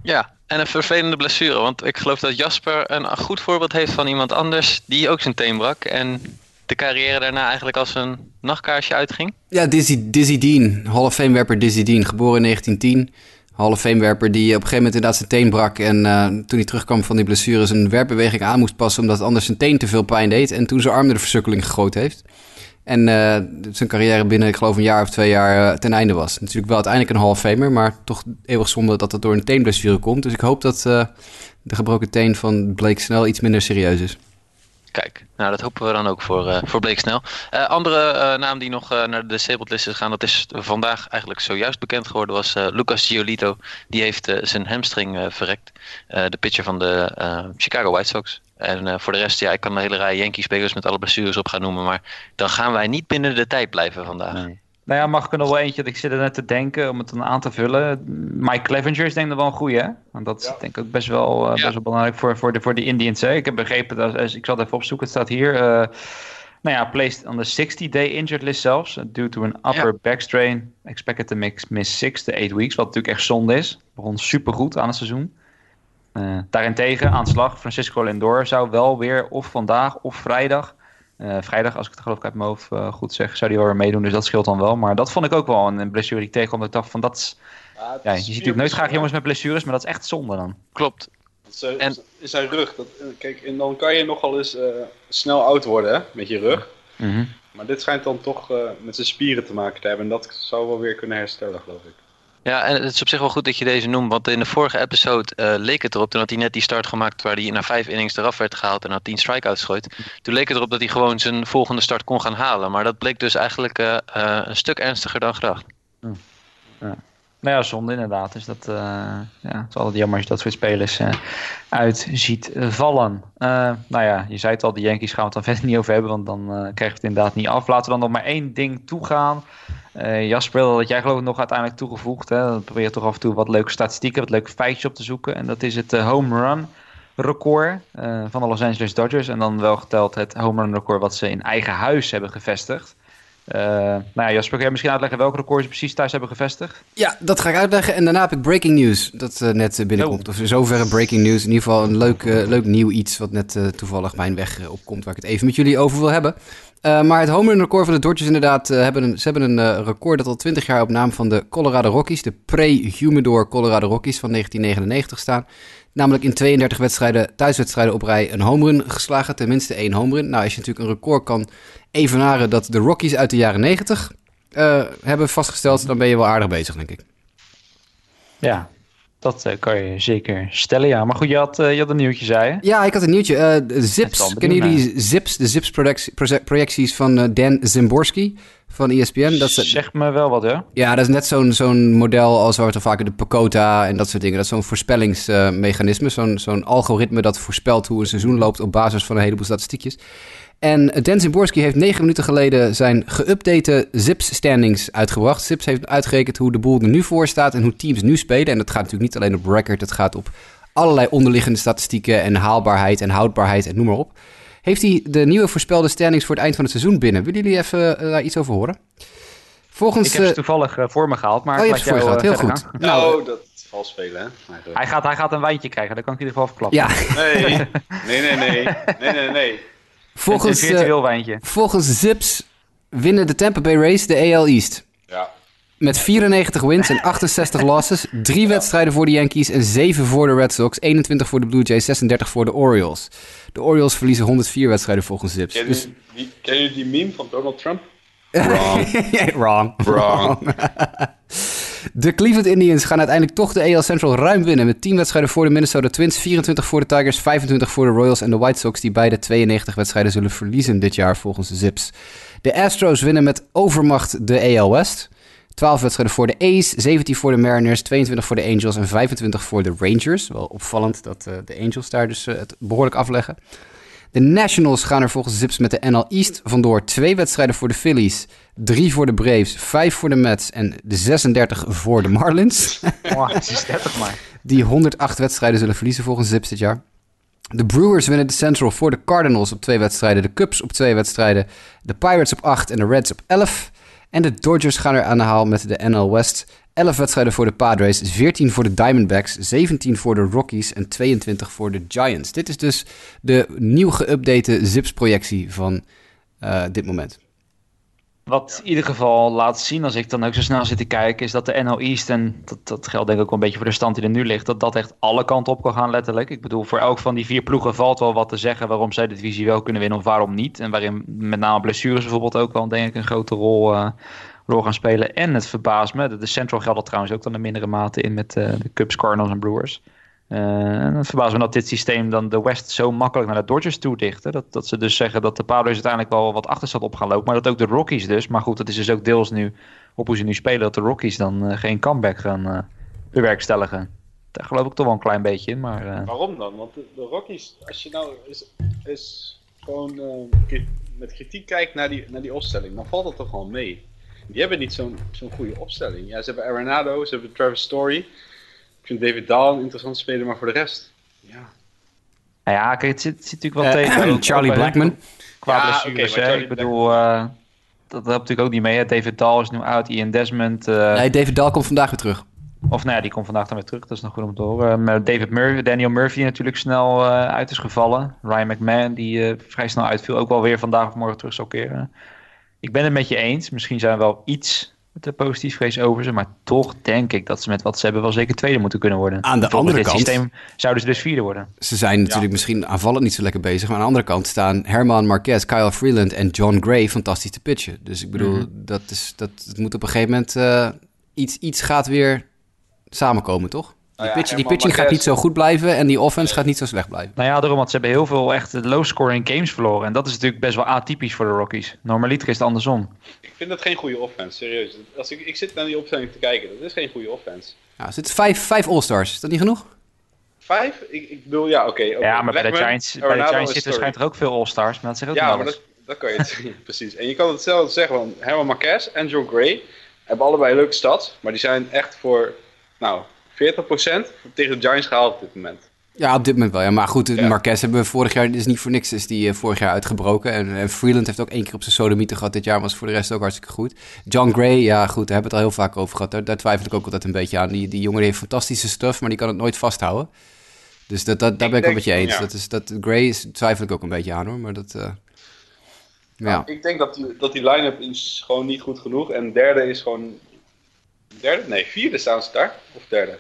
Speaker 4: Ja, en een vervelende blessure. Want ik geloof dat Jasper een goed voorbeeld heeft van iemand anders die ook zijn teen brak. En de carrière daarna eigenlijk als een nachtkaarsje uitging.
Speaker 2: Ja, Dizzy, Dizzy Dean, Hall of Fame werper Dizzy Dean, geboren in 1910. Hall of die op een gegeven moment inderdaad zijn teen brak. En uh, toen hij terugkwam van die blessure zijn werpbeweging aan moest passen... omdat anders zijn teen te veel pijn deed. En toen zijn arm de versukkeling gegooid heeft. En uh, zijn carrière binnen, ik geloof, een jaar of twee jaar uh, ten einde was. Natuurlijk wel uiteindelijk een Hall of Famer, maar toch eeuwig zonde dat dat door een teenblessure komt. Dus ik hoop dat de gebroken teen van Blake snel iets minder serieus is.
Speaker 4: Kijk, nou dat hopen we dan ook voor, uh, voor Bleek Snel. Uh, andere uh, naam die nog naar de disabled list is gegaan, dat is vandaag eigenlijk zojuist bekend geworden, was Lucas Giolito. Die heeft zijn hamstring verrekt. de pitcher van de Chicago White Sox. En voor de rest, ja, ik kan een hele rij Yankee spelers met alle blessures op gaan noemen, maar dan gaan wij niet binnen de tijd blijven vandaag.
Speaker 1: Nou ja, mag ik er nog wel eentje? Ik zit er net te denken om het dan aan te vullen. Mike Clevenger is denk ik wel een goeie, hè? Want dat is denk ik ook best wel, uh, best wel belangrijk voor, voor, de, voor de Indians. Hè? Ik heb begrepen, dat, ik zal het even opzoeken, het staat hier. Uh, nou ja, placed on the 60-day injured list zelfs. Due to an upper back strain. Expected to miss 6 to 8 weeks. Wat natuurlijk echt zonde is. Begon supergoed aan het seizoen. Uh, daarentegen, aan slag, Francisco Lindor zou wel weer of vandaag of vrijdag uh, vrijdag, als ik het geloof ik uit mijn hoofd uh, goed zeg, zou hij wel weer meedoen. Dus dat scheelt dan wel. Maar dat vond ik ook wel een blessure die ik tegenkwam. Ik dacht van dat is... Ja, ja, je ziet natuurlijk nooit graag jongens met blessures, maar dat is echt zonde dan.
Speaker 4: Klopt.
Speaker 3: En... zijn rug. Dat, kijk, en dan kan je nogal eens uh, snel oud worden hè, met je rug. Mm -hmm. Maar dit schijnt dan toch met zijn spieren te maken te hebben. En dat zou wel weer kunnen herstellen, geloof ik.
Speaker 4: Ja, en het is op zich wel goed dat je deze noemt, want in de vorige episode uh, leek het erop, toen had hij net die start gemaakt waar hij na vijf innings eraf werd gehaald en had tien strikeouts gooit. Toen leek het erop dat hij gewoon zijn volgende start kon gaan halen, maar dat bleek dus eigenlijk uh, uh, een stuk ernstiger dan gedacht.
Speaker 1: Ja. Nou ja, zonde inderdaad. Dus dat uh, ja, het is altijd jammer als je dat soort spelers uh, uit ziet vallen. Uh, nou ja, je zei het al, de Yankees gaan we het dan verder niet over hebben, want dan krijg je het inderdaad niet af. Laten we dan nog maar één ding toegaan. Jasper, dat jij geloof ik nog uiteindelijk toegevoegd. Hè? Dan probeer je toch af en toe wat leuke statistieken, wat leuke feitjes op te zoeken. En dat is het home run record van de Los Angeles Dodgers. En dan wel geteld het home run record wat ze in eigen huis hebben gevestigd. Uh, nou ja, Jasper, kun je misschien uitleggen welke records ze precies thuis hebben gevestigd?
Speaker 2: Ja, dat ga ik uitleggen. En daarna heb ik breaking news, dat uh, net binnenkomt. Oh. Of zoverre breaking news. In ieder geval een leuk, uh, leuk nieuw iets wat net toevallig mijn weg opkomt, waar ik het even met jullie over wil hebben. maar het home run record van de Dodgers inderdaad, hebben een, ze hebben een record dat al 20 jaar op naam van de Colorado Rockies, de pre-Humidor Colorado Rockies van 1999 staan. Namelijk in 32 wedstrijden, thuiswedstrijden op rij een home run geslagen. Tenminste één home run. Nou, als je natuurlijk een record kan evenaren dat de Rockies uit de jaren 90 uh, hebben vastgesteld, dan ben je wel aardig bezig, denk ik.
Speaker 1: Ja, dat uh, kan je zeker stellen, ja. Maar goed, je had, uh, je had een nieuwtje, zei je?
Speaker 2: Ja, ik had een nieuwtje. Uh, Zips, kennen jullie Zips? De Zips projecties van Dan Zimborski van ESPN.
Speaker 1: Dat is, zeg me wel wat, hè?
Speaker 2: Ja, dat is net zo'n zo'n model als waar we het vaak de Pocota en dat soort dingen. Dat is zo'n voorspellingsmechanisme, zo'n zo'n algoritme dat voorspelt hoe een seizoen loopt op basis van een heleboel statistiekjes. En Dan Zimborski heeft negen minuten geleden zijn geüpdate Zips-standings uitgebracht. Zips heeft uitgerekend hoe de boel er nu voor staat en hoe teams nu spelen. En dat gaat natuurlijk niet alleen op record, het gaat op allerlei onderliggende statistieken en haalbaarheid en houdbaarheid en noem maar op. Heeft hij de nieuwe voorspelde standings voor het eind van het seizoen binnen? Willen jullie even uh, daar iets over horen?
Speaker 1: Volgens, ik heb ze toevallig uh, voor me gehaald, maar
Speaker 2: oh, je hebt voor gehaald, heel goed.
Speaker 3: Gaan. Nou, dat vals spelen, hè?
Speaker 1: Hij gaat, hij gaat een wijntje krijgen, dat kan ik in ieder geval verklappen.
Speaker 2: Ja.
Speaker 3: Nee, nee, nee, nee, nee, nee, nee.
Speaker 2: Volgens,
Speaker 1: een virtueel wijntje.
Speaker 2: volgens Zips winnen de Tampa Bay Rays de AL East.
Speaker 3: Ja.
Speaker 2: Met 94 wins en 68 losses. Drie ja. wedstrijden voor de Yankees en 7 voor de Red Sox. 21 voor de Blue Jays, 36 voor de Orioles. De Orioles verliezen 104 wedstrijden volgens Zips.
Speaker 3: Ken je
Speaker 2: dus...
Speaker 3: die, ken je die meme van Donald Trump?
Speaker 2: Wrong. Wrong.
Speaker 3: Wrong.
Speaker 2: De Cleveland Indians gaan uiteindelijk toch de AL Central ruim winnen. Met 10 wedstrijden voor de Minnesota Twins, 24 voor de Tigers, 25 voor de Royals en de White Sox, die beide 92 wedstrijden zullen verliezen dit jaar volgens de Zips. De Astros winnen met overmacht de AL West. 12 wedstrijden voor de A's, 17 voor de Mariners, 22 voor de Angels en 25 voor de Rangers. Wel opvallend dat uh, de Angels daar dus uh, het behoorlijk afleggen. De Nationals gaan er volgens Zips met de NL East vandoor. Twee wedstrijden voor de Phillies, drie voor de Braves, vijf voor de Mets en de 36 voor de Marlins.
Speaker 1: Oh, 36 maar.
Speaker 2: Die 108 wedstrijden zullen verliezen volgens Zips dit jaar. De Brewers winnen de Central voor de Cardinals op twee wedstrijden, de Cubs op twee wedstrijden, de Pirates op 8 en de Reds op 11. En de Dodgers gaan er aan de haal met de NL West. 11 wedstrijden voor de Padres, 14 voor de Diamondbacks, 17 voor de Rockies en 22 voor de Giants. Dit is dus de nieuw geüpdate Zips-projectie van uh, dit moment.
Speaker 1: Wat in ieder geval laat zien, als ik dan ook zo snel zit te kijken, is dat de NL East, en dat, dat geldt denk ik ook een beetje voor de stand die er nu ligt, dat dat echt alle kanten op kan gaan letterlijk. Ik bedoel, voor elk van die vier ploegen valt wel wat te zeggen waarom zij de divisie wel kunnen winnen of waarom niet. En waarin met name blessures bijvoorbeeld ook wel denk ik een grote rol, uh, rol gaan spelen. En het verbaast me, de, Central geldt trouwens ook dan in mindere mate in met uh, de Cubs, Cardinals en Brewers. Uh, en het verbaast me dat dit systeem dan de West zo makkelijk naar de Dodgers toe dicht. Dat, dat ze dus zeggen dat de Padres uiteindelijk wel wat achterstand op gaan lopen. Maar dat ook de Rockies dus. Maar goed, dat is dus ook deels nu op hoe ze nu spelen. Dat de Rockies dan uh, geen comeback gaan bewerkstelligen. Daar geloof ik toch wel een klein beetje in. Maar,
Speaker 3: Waarom dan? Want de, Rockies, als je nou is, is gewoon met kritiek kijkt naar die, naar die opstelling, dan valt dat toch gewoon mee. Die hebben niet zo'n zo'n goede opstelling. Ja, ze hebben Arenado, ze hebben Travis Story vind David Dahl een interessant speler, maar voor de rest, ja.
Speaker 1: Nou ja, kijk, het zit, zit natuurlijk wel uh, tegen.
Speaker 2: Charlie Blackman.
Speaker 1: Qua ja, blessures, okay, Ik bedoel, uh, dat helpt natuurlijk ook niet mee. Hè. David Dahl is nu oud, Ian Desmond. Uh,
Speaker 2: nee, David Dahl komt vandaag weer terug.
Speaker 1: Of nou ja, die komt vandaag dan weer terug. Dat is nog goed om te horen. Maar David Murphy, Daniel Murphy natuurlijk snel uh, uit is gevallen. Ryan McMahon, die uh, vrij snel uitviel, ook wel weer vandaag of morgen terug zal keren. Ik ben het met je eens. Misschien zijn we wel iets de positief vrees over ze. Maar toch denk ik dat ze met wat ze hebben wel zeker tweede moeten kunnen worden.
Speaker 2: Aan de andere kant.
Speaker 1: systeem zouden ze dus vierde worden.
Speaker 2: Ze zijn natuurlijk ja. misschien aanvallend niet zo lekker bezig. Maar aan de andere kant staan Herman Marquez, Kyle Freeland en John Gray fantastisch te pitchen. Dus ik bedoel, mm -hmm. dat, is, dat het moet op een gegeven moment uh, iets, iets gaat weer samenkomen, toch? Die,
Speaker 3: Nou ja,
Speaker 2: pitch- die
Speaker 3: Herman
Speaker 2: pitching gaat niet zo goed blijven en die offense gaat niet zo slecht blijven.
Speaker 1: Nou ja, daarom, want ze hebben heel veel echt low-scoring games verloren. En dat is natuurlijk best wel atypisch voor de Rockies. Normaliter is het andersom.
Speaker 3: Ik vind dat geen goede offense, serieus. Als ik, ik zit naar die opstelling te kijken, dat is geen goede offense.
Speaker 2: Ja, er zitten vijf, vijf All-Stars. Is dat niet genoeg?
Speaker 3: Vijf? Ik, ik bedoel, ja, oké. oké.
Speaker 1: Ja, maar bij de Giants, bij de
Speaker 3: Arenado
Speaker 1: Giants zitten
Speaker 3: story.
Speaker 1: waarschijnlijk er ook veel All-Stars. Maar dat zegt ook
Speaker 3: Ja, maar dat, dat kan je het precies. En je kan hetzelfde zeggen, want Herman Marquez en John Gray hebben allebei leuke stats, maar die zijn echt voor, nou, 40% tegen de Giants gehaald op dit moment.
Speaker 2: Ja, op dit moment wel. Ja. Maar goed,
Speaker 3: Ja.
Speaker 2: Marquez hebben we vorig jaar, is niet voor niks, is die eh, vorig jaar uitgebroken. En, en Freeland heeft ook één keer op zijn sodomieten gehad dit jaar, was voor de rest ook hartstikke goed. John Gray, ja goed, daar hebben we het al heel vaak over gehad. Daar, daar twijfel ik ook altijd een beetje aan. Die, die jongen die heeft fantastische stuff, maar die kan het nooit vasthouden. Dus dat, dat, daar ben ik wel met je eens.
Speaker 3: ja.
Speaker 2: Dat is, dat, Gray is, twijfel ik ook een beetje aan hoor, maar dat... eh, ja.
Speaker 3: Ik denk dat die, dat die line-up is gewoon niet goed genoeg. En derde is gewoon... Derde? Nee, vierde staan ze daar. Of derde?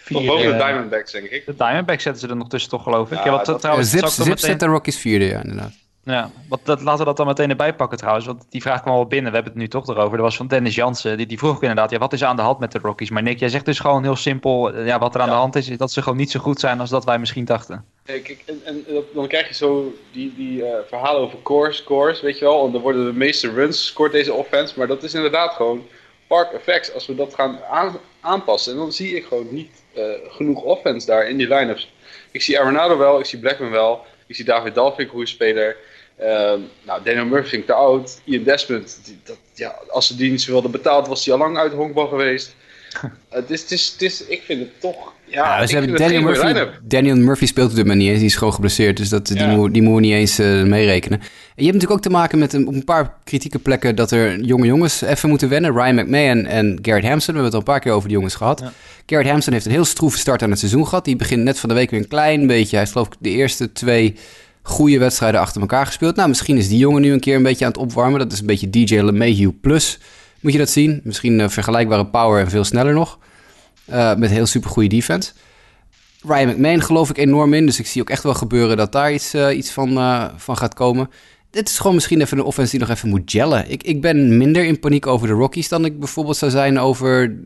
Speaker 1: Vier,
Speaker 3: Of boven de Diamondbacks, denk ik.
Speaker 1: De Diamondbacks zetten ze er nog tussen toch, geloof ik.
Speaker 3: Ja,
Speaker 1: Ja, wat,
Speaker 3: dat-
Speaker 1: trouwens,
Speaker 2: Zips,
Speaker 1: meteen-
Speaker 2: zet de Rockies vierde, ja inderdaad.
Speaker 1: Ja, wat, dat, laten we dat dan meteen erbij pakken trouwens. Want die vraag kwam al binnen. We hebben het nu toch erover. Er was van Dennis Jansen. Die, die vroeg ook inderdaad, ja, wat is er aan de hand met de Rockies? Maar Nick, jij zegt dus gewoon heel simpel. eh, Ja, wat er aan
Speaker 3: Ja.
Speaker 1: de hand is, is dat ze gewoon niet zo goed zijn als dat wij misschien dachten.
Speaker 3: Kijk, en, en dat- dan krijg je zo die, die eh, verhalen over core scores, weet je wel. En dan worden de meeste runs scoort deze offense. Maar dat is inderdaad gewoon park effects. Als we dat gaan aan- aanpassen. En dan zie ik gewoon niet eh, genoeg offense daar in die line-ups. Ik zie Arenado wel, ik zie Blackman wel. Ik zie David Dalvik, goede speler. Ehm, nou, Daniel Murphy vind te oud. Ian Desmond, dat, ja, als ze die niet zo wilden betaald, was hij al lang uit honkbal geweest. Het is, het is, het is, ik vind het toch... Ja,
Speaker 2: Ja,
Speaker 3: ik
Speaker 2: ze hebben
Speaker 3: vind het
Speaker 2: Daniel, Murphy. Daniel Murphy speelt op dit moment niet eens. Die is gewoon geblesseerd. Dus dat, die, moet, die moeten we niet eens eh, meerekenen. En je hebt natuurlijk ook te maken met een, op een paar kritieke plekken... dat er jonge jongens even moeten wennen. Ryan McMahon en Garrett Hampson. We hebben het al een paar keer over die jongens gehad.
Speaker 1: Ja.
Speaker 2: Garrett Hampson heeft een heel stroeve start aan het seizoen gehad. Die begint net van de week weer een klein beetje... Hij heeft geloof ik de eerste twee goede wedstrijden achter elkaar gespeeld. Nou, misschien is die jongen nu een keer een beetje aan het opwarmen. Dat is een beetje DJ LeMahieu plus. Moet je dat zien? Misschien eh, vergelijkbare power en veel sneller nog. Eh, met heel super goede defense. Ryan McMahon geloof ik enorm in. Dus ik zie ook echt wel gebeuren dat daar iets, eh, iets van, van gaat komen. Dit is gewoon misschien even een offense die nog even moet gellen. Ik, ik ben minder in paniek over de Rockies dan ik bijvoorbeeld zou zijn over...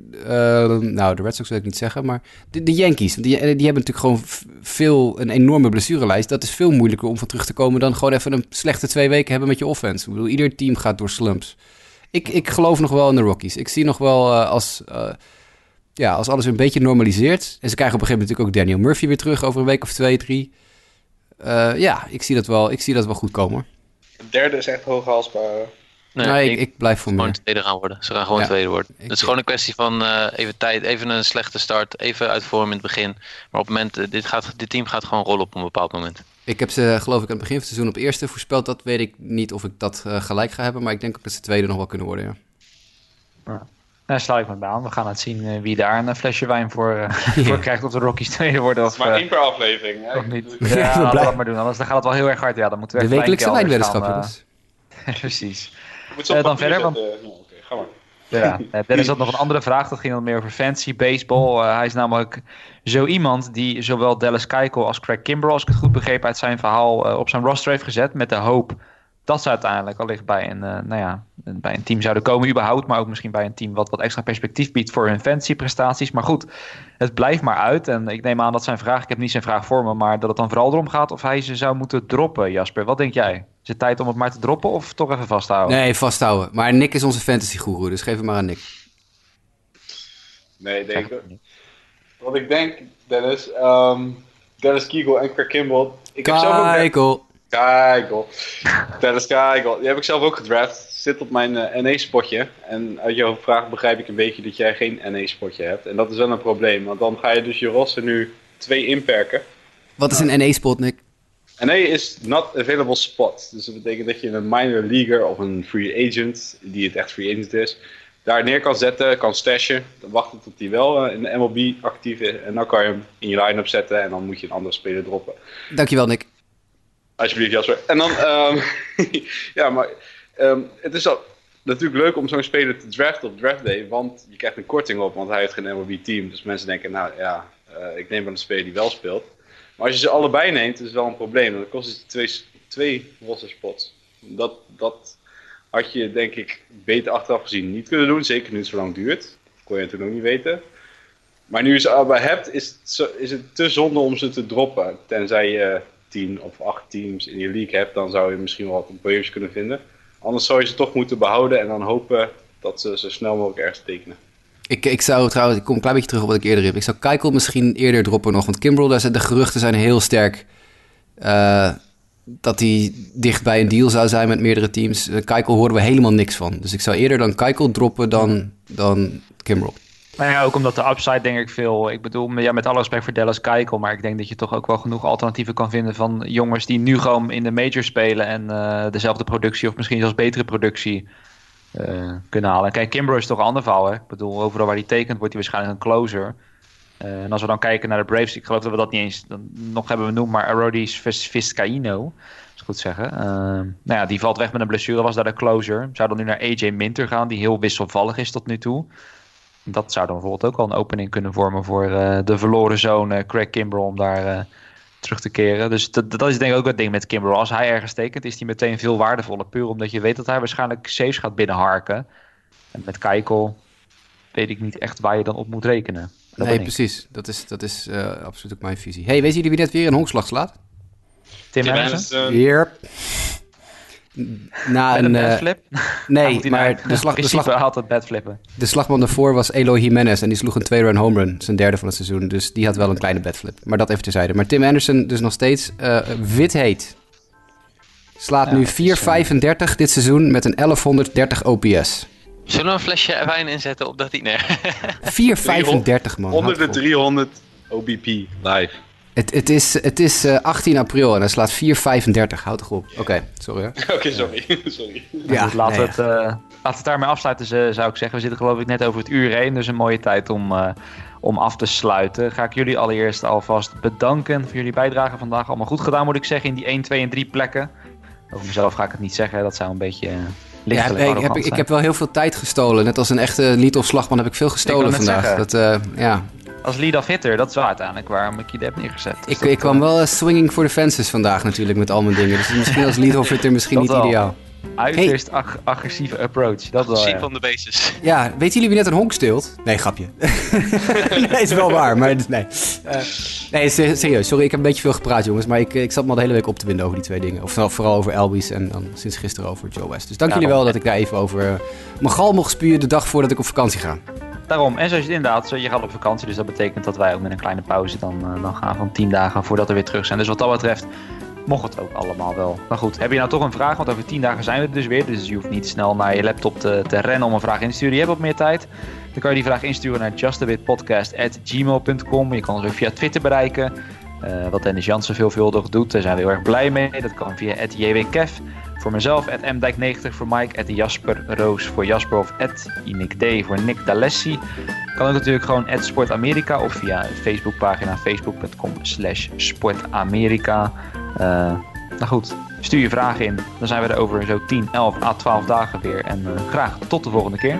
Speaker 2: nou, de Red Sox wil ik niet zeggen, maar de, Yankees. Die, die hebben natuurlijk gewoon veel, een enorme blessurelijst. Dat is veel moeilijker om van terug te komen dan gewoon even een slechte twee weken hebben met je offense. Ik bedoel, ieder team gaat door slumps. Ik, ik geloof nog wel in de Rockies. Ik zie nog wel eh, als... eh, ja, als alles een beetje normaliseert. En ze krijgen op een gegeven moment natuurlijk ook Daniel Murphy weer terug over een week of twee, drie. Eh, ja, ik zie, dat wel, ik zie dat wel goed komen.
Speaker 3: De derde is echt hoog haalsbaar.
Speaker 4: Nee,
Speaker 2: Nee,
Speaker 4: ik,
Speaker 2: ik, blijf voor
Speaker 4: gewoon
Speaker 2: meer.
Speaker 4: tweede gaan worden. Ze gaan gewoon
Speaker 2: Ja.
Speaker 4: tweede worden. Het is gewoon een kwestie van eh, even tijd, even een slechte start, even uit vorm in het begin. Maar op het moment, dit, gaat, dit team gaat gewoon rollen op een bepaald moment.
Speaker 2: Ik heb ze geloof ik aan het begin van het seizoen op eerste voorspeld. Dat weet ik niet of ik dat eh, gelijk ga hebben. Maar ik denk ook dat ze tweede nog wel kunnen worden, ja.
Speaker 1: Daar sluit ik me bij aan. We gaan het zien eh, wie daar een eh, flesje wijn voor, eh, voor krijgt of de Rockies tweede worden. Of,
Speaker 3: maar
Speaker 1: eh,
Speaker 3: één per aflevering. Hè?
Speaker 1: of niet.
Speaker 2: Ja,
Speaker 1: Ja, laten we
Speaker 2: blij-
Speaker 1: dat maar doen. Anders dan gaat het wel heel erg hard. Ja, dan moeten we
Speaker 2: De wekelijkse wijnweddenschap, jongens.
Speaker 1: eh, Precies. Eh, dan verder, want-.
Speaker 3: Ja, Oké, ga maar.
Speaker 1: Ja, eh, Dennis had nog een andere vraag. Dat ging wat meer over fantasy baseball. Eh, hij is namelijk zo iemand die zowel Dallas Keuchel als Craig Kimbrell, als ik het goed begreep uit zijn verhaal, eh, op zijn roster heeft gezet. Met de hoop dat ze uiteindelijk allicht bij een, eh, nou ja, bij een team zouden komen überhaupt. Maar ook misschien bij een team wat wat extra perspectief biedt voor hun fantasy prestaties. Maar goed, het blijft maar uit. En ik neem aan dat zijn vraag, ik heb niet zijn vraag voor me, maar dat het dan vooral erom gaat of hij ze zou moeten droppen. Jasper, wat denk jij? Is het tijd om het maar te droppen of toch even vasthouden?
Speaker 2: Nee, vasthouden. Maar Nick is onze fantasy guru, dus geef hem maar aan Nick.
Speaker 3: Nee, denk ik. Wat ik denk, Dennis. ehm Dennis Kiegel en Craig Kimball. Ik heb zelf ook... Dennis Keikel. Die heb ik zelf ook gedraft. Zit op mijn eh NE-spotje. En uit jouw vraag begrijp ik een beetje dat jij geen NE-spotje hebt. En dat is wel een probleem. Want dan ga je dus je roster nu twee inperken.
Speaker 2: Wat is een NE-spot, Nick?
Speaker 3: NA is not available spot. Dus dat betekent dat je een minor leaguer of een free agent, die het echt free agent is, daar neer kan zetten, kan stashen. Dan wachten tot hij wel eh, in de MLB actief is. En dan kan je hem in je line-up zetten en dan moet je een andere speler droppen.
Speaker 2: Dankjewel, Nick.
Speaker 3: Alsjeblieft, Jasper. En dan, ehm, ja, maar ehm, het is al natuurlijk leuk om zo'n speler te draften op draft day, want je krijgt een korting op, want hij heeft geen MLB-team. Dus mensen denken, nou ja, eh, ik neem wel een speler die wel speelt. Maar als je ze allebei neemt, is het wel een probleem. Dan kost het twee, twee roster spots. Dat, dat had je, denk ik, beter achteraf gezien niet kunnen doen. Zeker nu het zo lang duurt. Dat kon je natuurlijk nog niet weten. Maar nu je ze allebei hebt, is het, is het te zonde om ze te droppen. Tenzij je 10 of 8 teams in je league hebt, dan zou je misschien wel wat op waivers kunnen vinden. Anders zou je ze toch moeten behouden en dan hopen dat ze zo snel mogelijk ergens tekenen.
Speaker 2: Ik, ik zou trouwens, ik kom een klein beetje terug op wat ik eerder heb. Ik zou Keikel misschien eerder droppen nog. Want Kimbrel, de geruchten zijn heel sterk. eh, dat hij dicht bij een deal zou zijn met meerdere teams. Uh, Keikel horen we helemaal niks van. Dus ik zou eerder dan Keikel droppen dan, dan Kimbrel.
Speaker 1: Nou ja, ook omdat de upside denk ik veel... Ik bedoel, ja, met alle respect voor Dallas Keikel... maar ik denk dat je toch ook wel genoeg alternatieven kan vinden... van jongens die nu gewoon in de major spelen... en eh, dezelfde productie of misschien zelfs betere productie eh, kunnen halen. Kijk, Kimbrough is toch een ander verhaal. Ik bedoel, overal waar hij tekent wordt hij waarschijnlijk een closer. Eh, en als we dan kijken naar de Braves... ik geloof dat we dat niet eens nog hebben benoemd... maar Arodis Vizcaino, als ik goed zeggen... eh, nou ja, die valt weg met een blessure, was daar de closer. Zou dan nu naar AJ Minter gaan... die heel wisselvallig is tot nu toe... Dat zou dan bijvoorbeeld ook al een opening kunnen vormen voor eh, de verloren zoon Craig Kimbrell om daar terug te keren. Dus dat, is denk ik ook het ding met Kimbrell. Als hij ergens tekent, is hij meteen veel waardevoller. Puur omdat je weet dat hij waarschijnlijk saves gaat binnenharken. En met Keikel weet ik niet echt waar je dan op moet rekenen. Dat
Speaker 2: nee, precies. Dat is, dat is eh, absoluut ook mijn visie. hey, weten jullie wie net weer een honkslag slaat?
Speaker 1: Tim Anderson?
Speaker 3: Anderson,
Speaker 2: Yep. Na
Speaker 1: Met
Speaker 2: een...
Speaker 1: een
Speaker 2: eh, nee, maar de, slag, de, slag,
Speaker 1: altijd badflippen.
Speaker 2: de slagman daarvoor was Eloy Jimenez. En die sloeg een twee-run home run. Zijn derde van het seizoen. Dus die had wel een kleine bedflip. Maar dat even terzijde. Maar Tim Anderson dus nog steeds eh, wit heet. Slaat
Speaker 1: Ja,
Speaker 2: nu
Speaker 1: dat is,
Speaker 2: 4,35 dit seizoen met een 1130 OPS.
Speaker 4: Zullen we een flesje wijn inzetten op dat diner?
Speaker 2: 4,35 man.
Speaker 3: onder de
Speaker 2: Houd vol.
Speaker 3: 300 OBP live.
Speaker 2: Het, het is, het is eh, 18 april en hij slaat 4,35. Houd toch op. Oké, sorry hoor.
Speaker 3: Oké, sorry. sorry.
Speaker 1: Ja, laten,
Speaker 2: nee,
Speaker 1: het, eh, laten we het daarmee afsluiten, zou ik zeggen. We zitten geloof ik net over het uur heen, dus een mooie tijd om, eh, om af te sluiten. Ga ik jullie allereerst alvast bedanken voor jullie bijdrage vandaag. Allemaal goed gedaan moet ik zeggen in die 1, 2 en 3 plekken. Over mezelf ga ik het niet zeggen, dat zou een beetje uh,
Speaker 2: Ja, ik, heb, ik heb wel heel veel tijd gestolen. Net als een echte lead of slagman heb ik veel gestolen
Speaker 1: Ik
Speaker 2: vandaag. Dat, eh, ja.
Speaker 1: Als lead-off hitter, dat is wel uiteindelijk waarom ik je heb neergezet. Dus
Speaker 2: ik, ik kwam wel eh, swinging for the fences vandaag natuurlijk met al mijn dingen. Dus misschien als lead of hitter misschien
Speaker 1: Dat
Speaker 2: niet
Speaker 1: wel.
Speaker 2: ideaal.
Speaker 1: Uiterst ag- agressieve approach, dat wel
Speaker 4: Zie
Speaker 1: ja.
Speaker 4: van de basis.
Speaker 2: Ja, weten jullie wie net een honk steelt? Nee, grapje. nee, is wel waar, maar nee. Eh, nee, se- serieus. Sorry, ik heb een beetje veel gepraat, jongens. Maar ik, ik zat me al de hele week op te winden over die twee dingen. Of nou, vooral over Elbies en dan sinds gisteren over Joe West. Dus dank jullie wel dat ik daar even over eh, mijn gal mocht spuien de dag voordat ik op vakantie ga.
Speaker 1: Daarom, en zoals je het inderdaad, je gaat op vakantie, dus dat betekent dat wij ook met een kleine pauze dan, eh, dan gaan van 10 dagen voordat we weer terug zijn. Dus wat dat betreft, mocht het ook allemaal wel. Maar goed, heb je nou toch een vraag? Want over 10 dagen zijn we er dus weer, dus je hoeft niet snel naar je laptop te, te rennen om een vraag in te sturen. Je hebt wat meer tijd. Dan kan je die vraag insturen naar justabitpodcast.gmail.com. Je kan ons ook via Twitter bereiken. eh, wat Dennis Jansen veelvuldig doet, daar zijn we heel erg blij mee. Dat kan via @jwkev. Voor mezelf, mdijk90 voor Mike, Jasper Roos voor Jasper of Nick D voor Nick D'Alessi. Kan ook natuurlijk gewoon @sportamerika of via de Facebookpagina facebook.com slash sportamerika. Eh, nou goed, stuur je vragen in. Dan zijn we er over zo 10, 11 à 12 dagen weer. En eh, graag tot de volgende keer.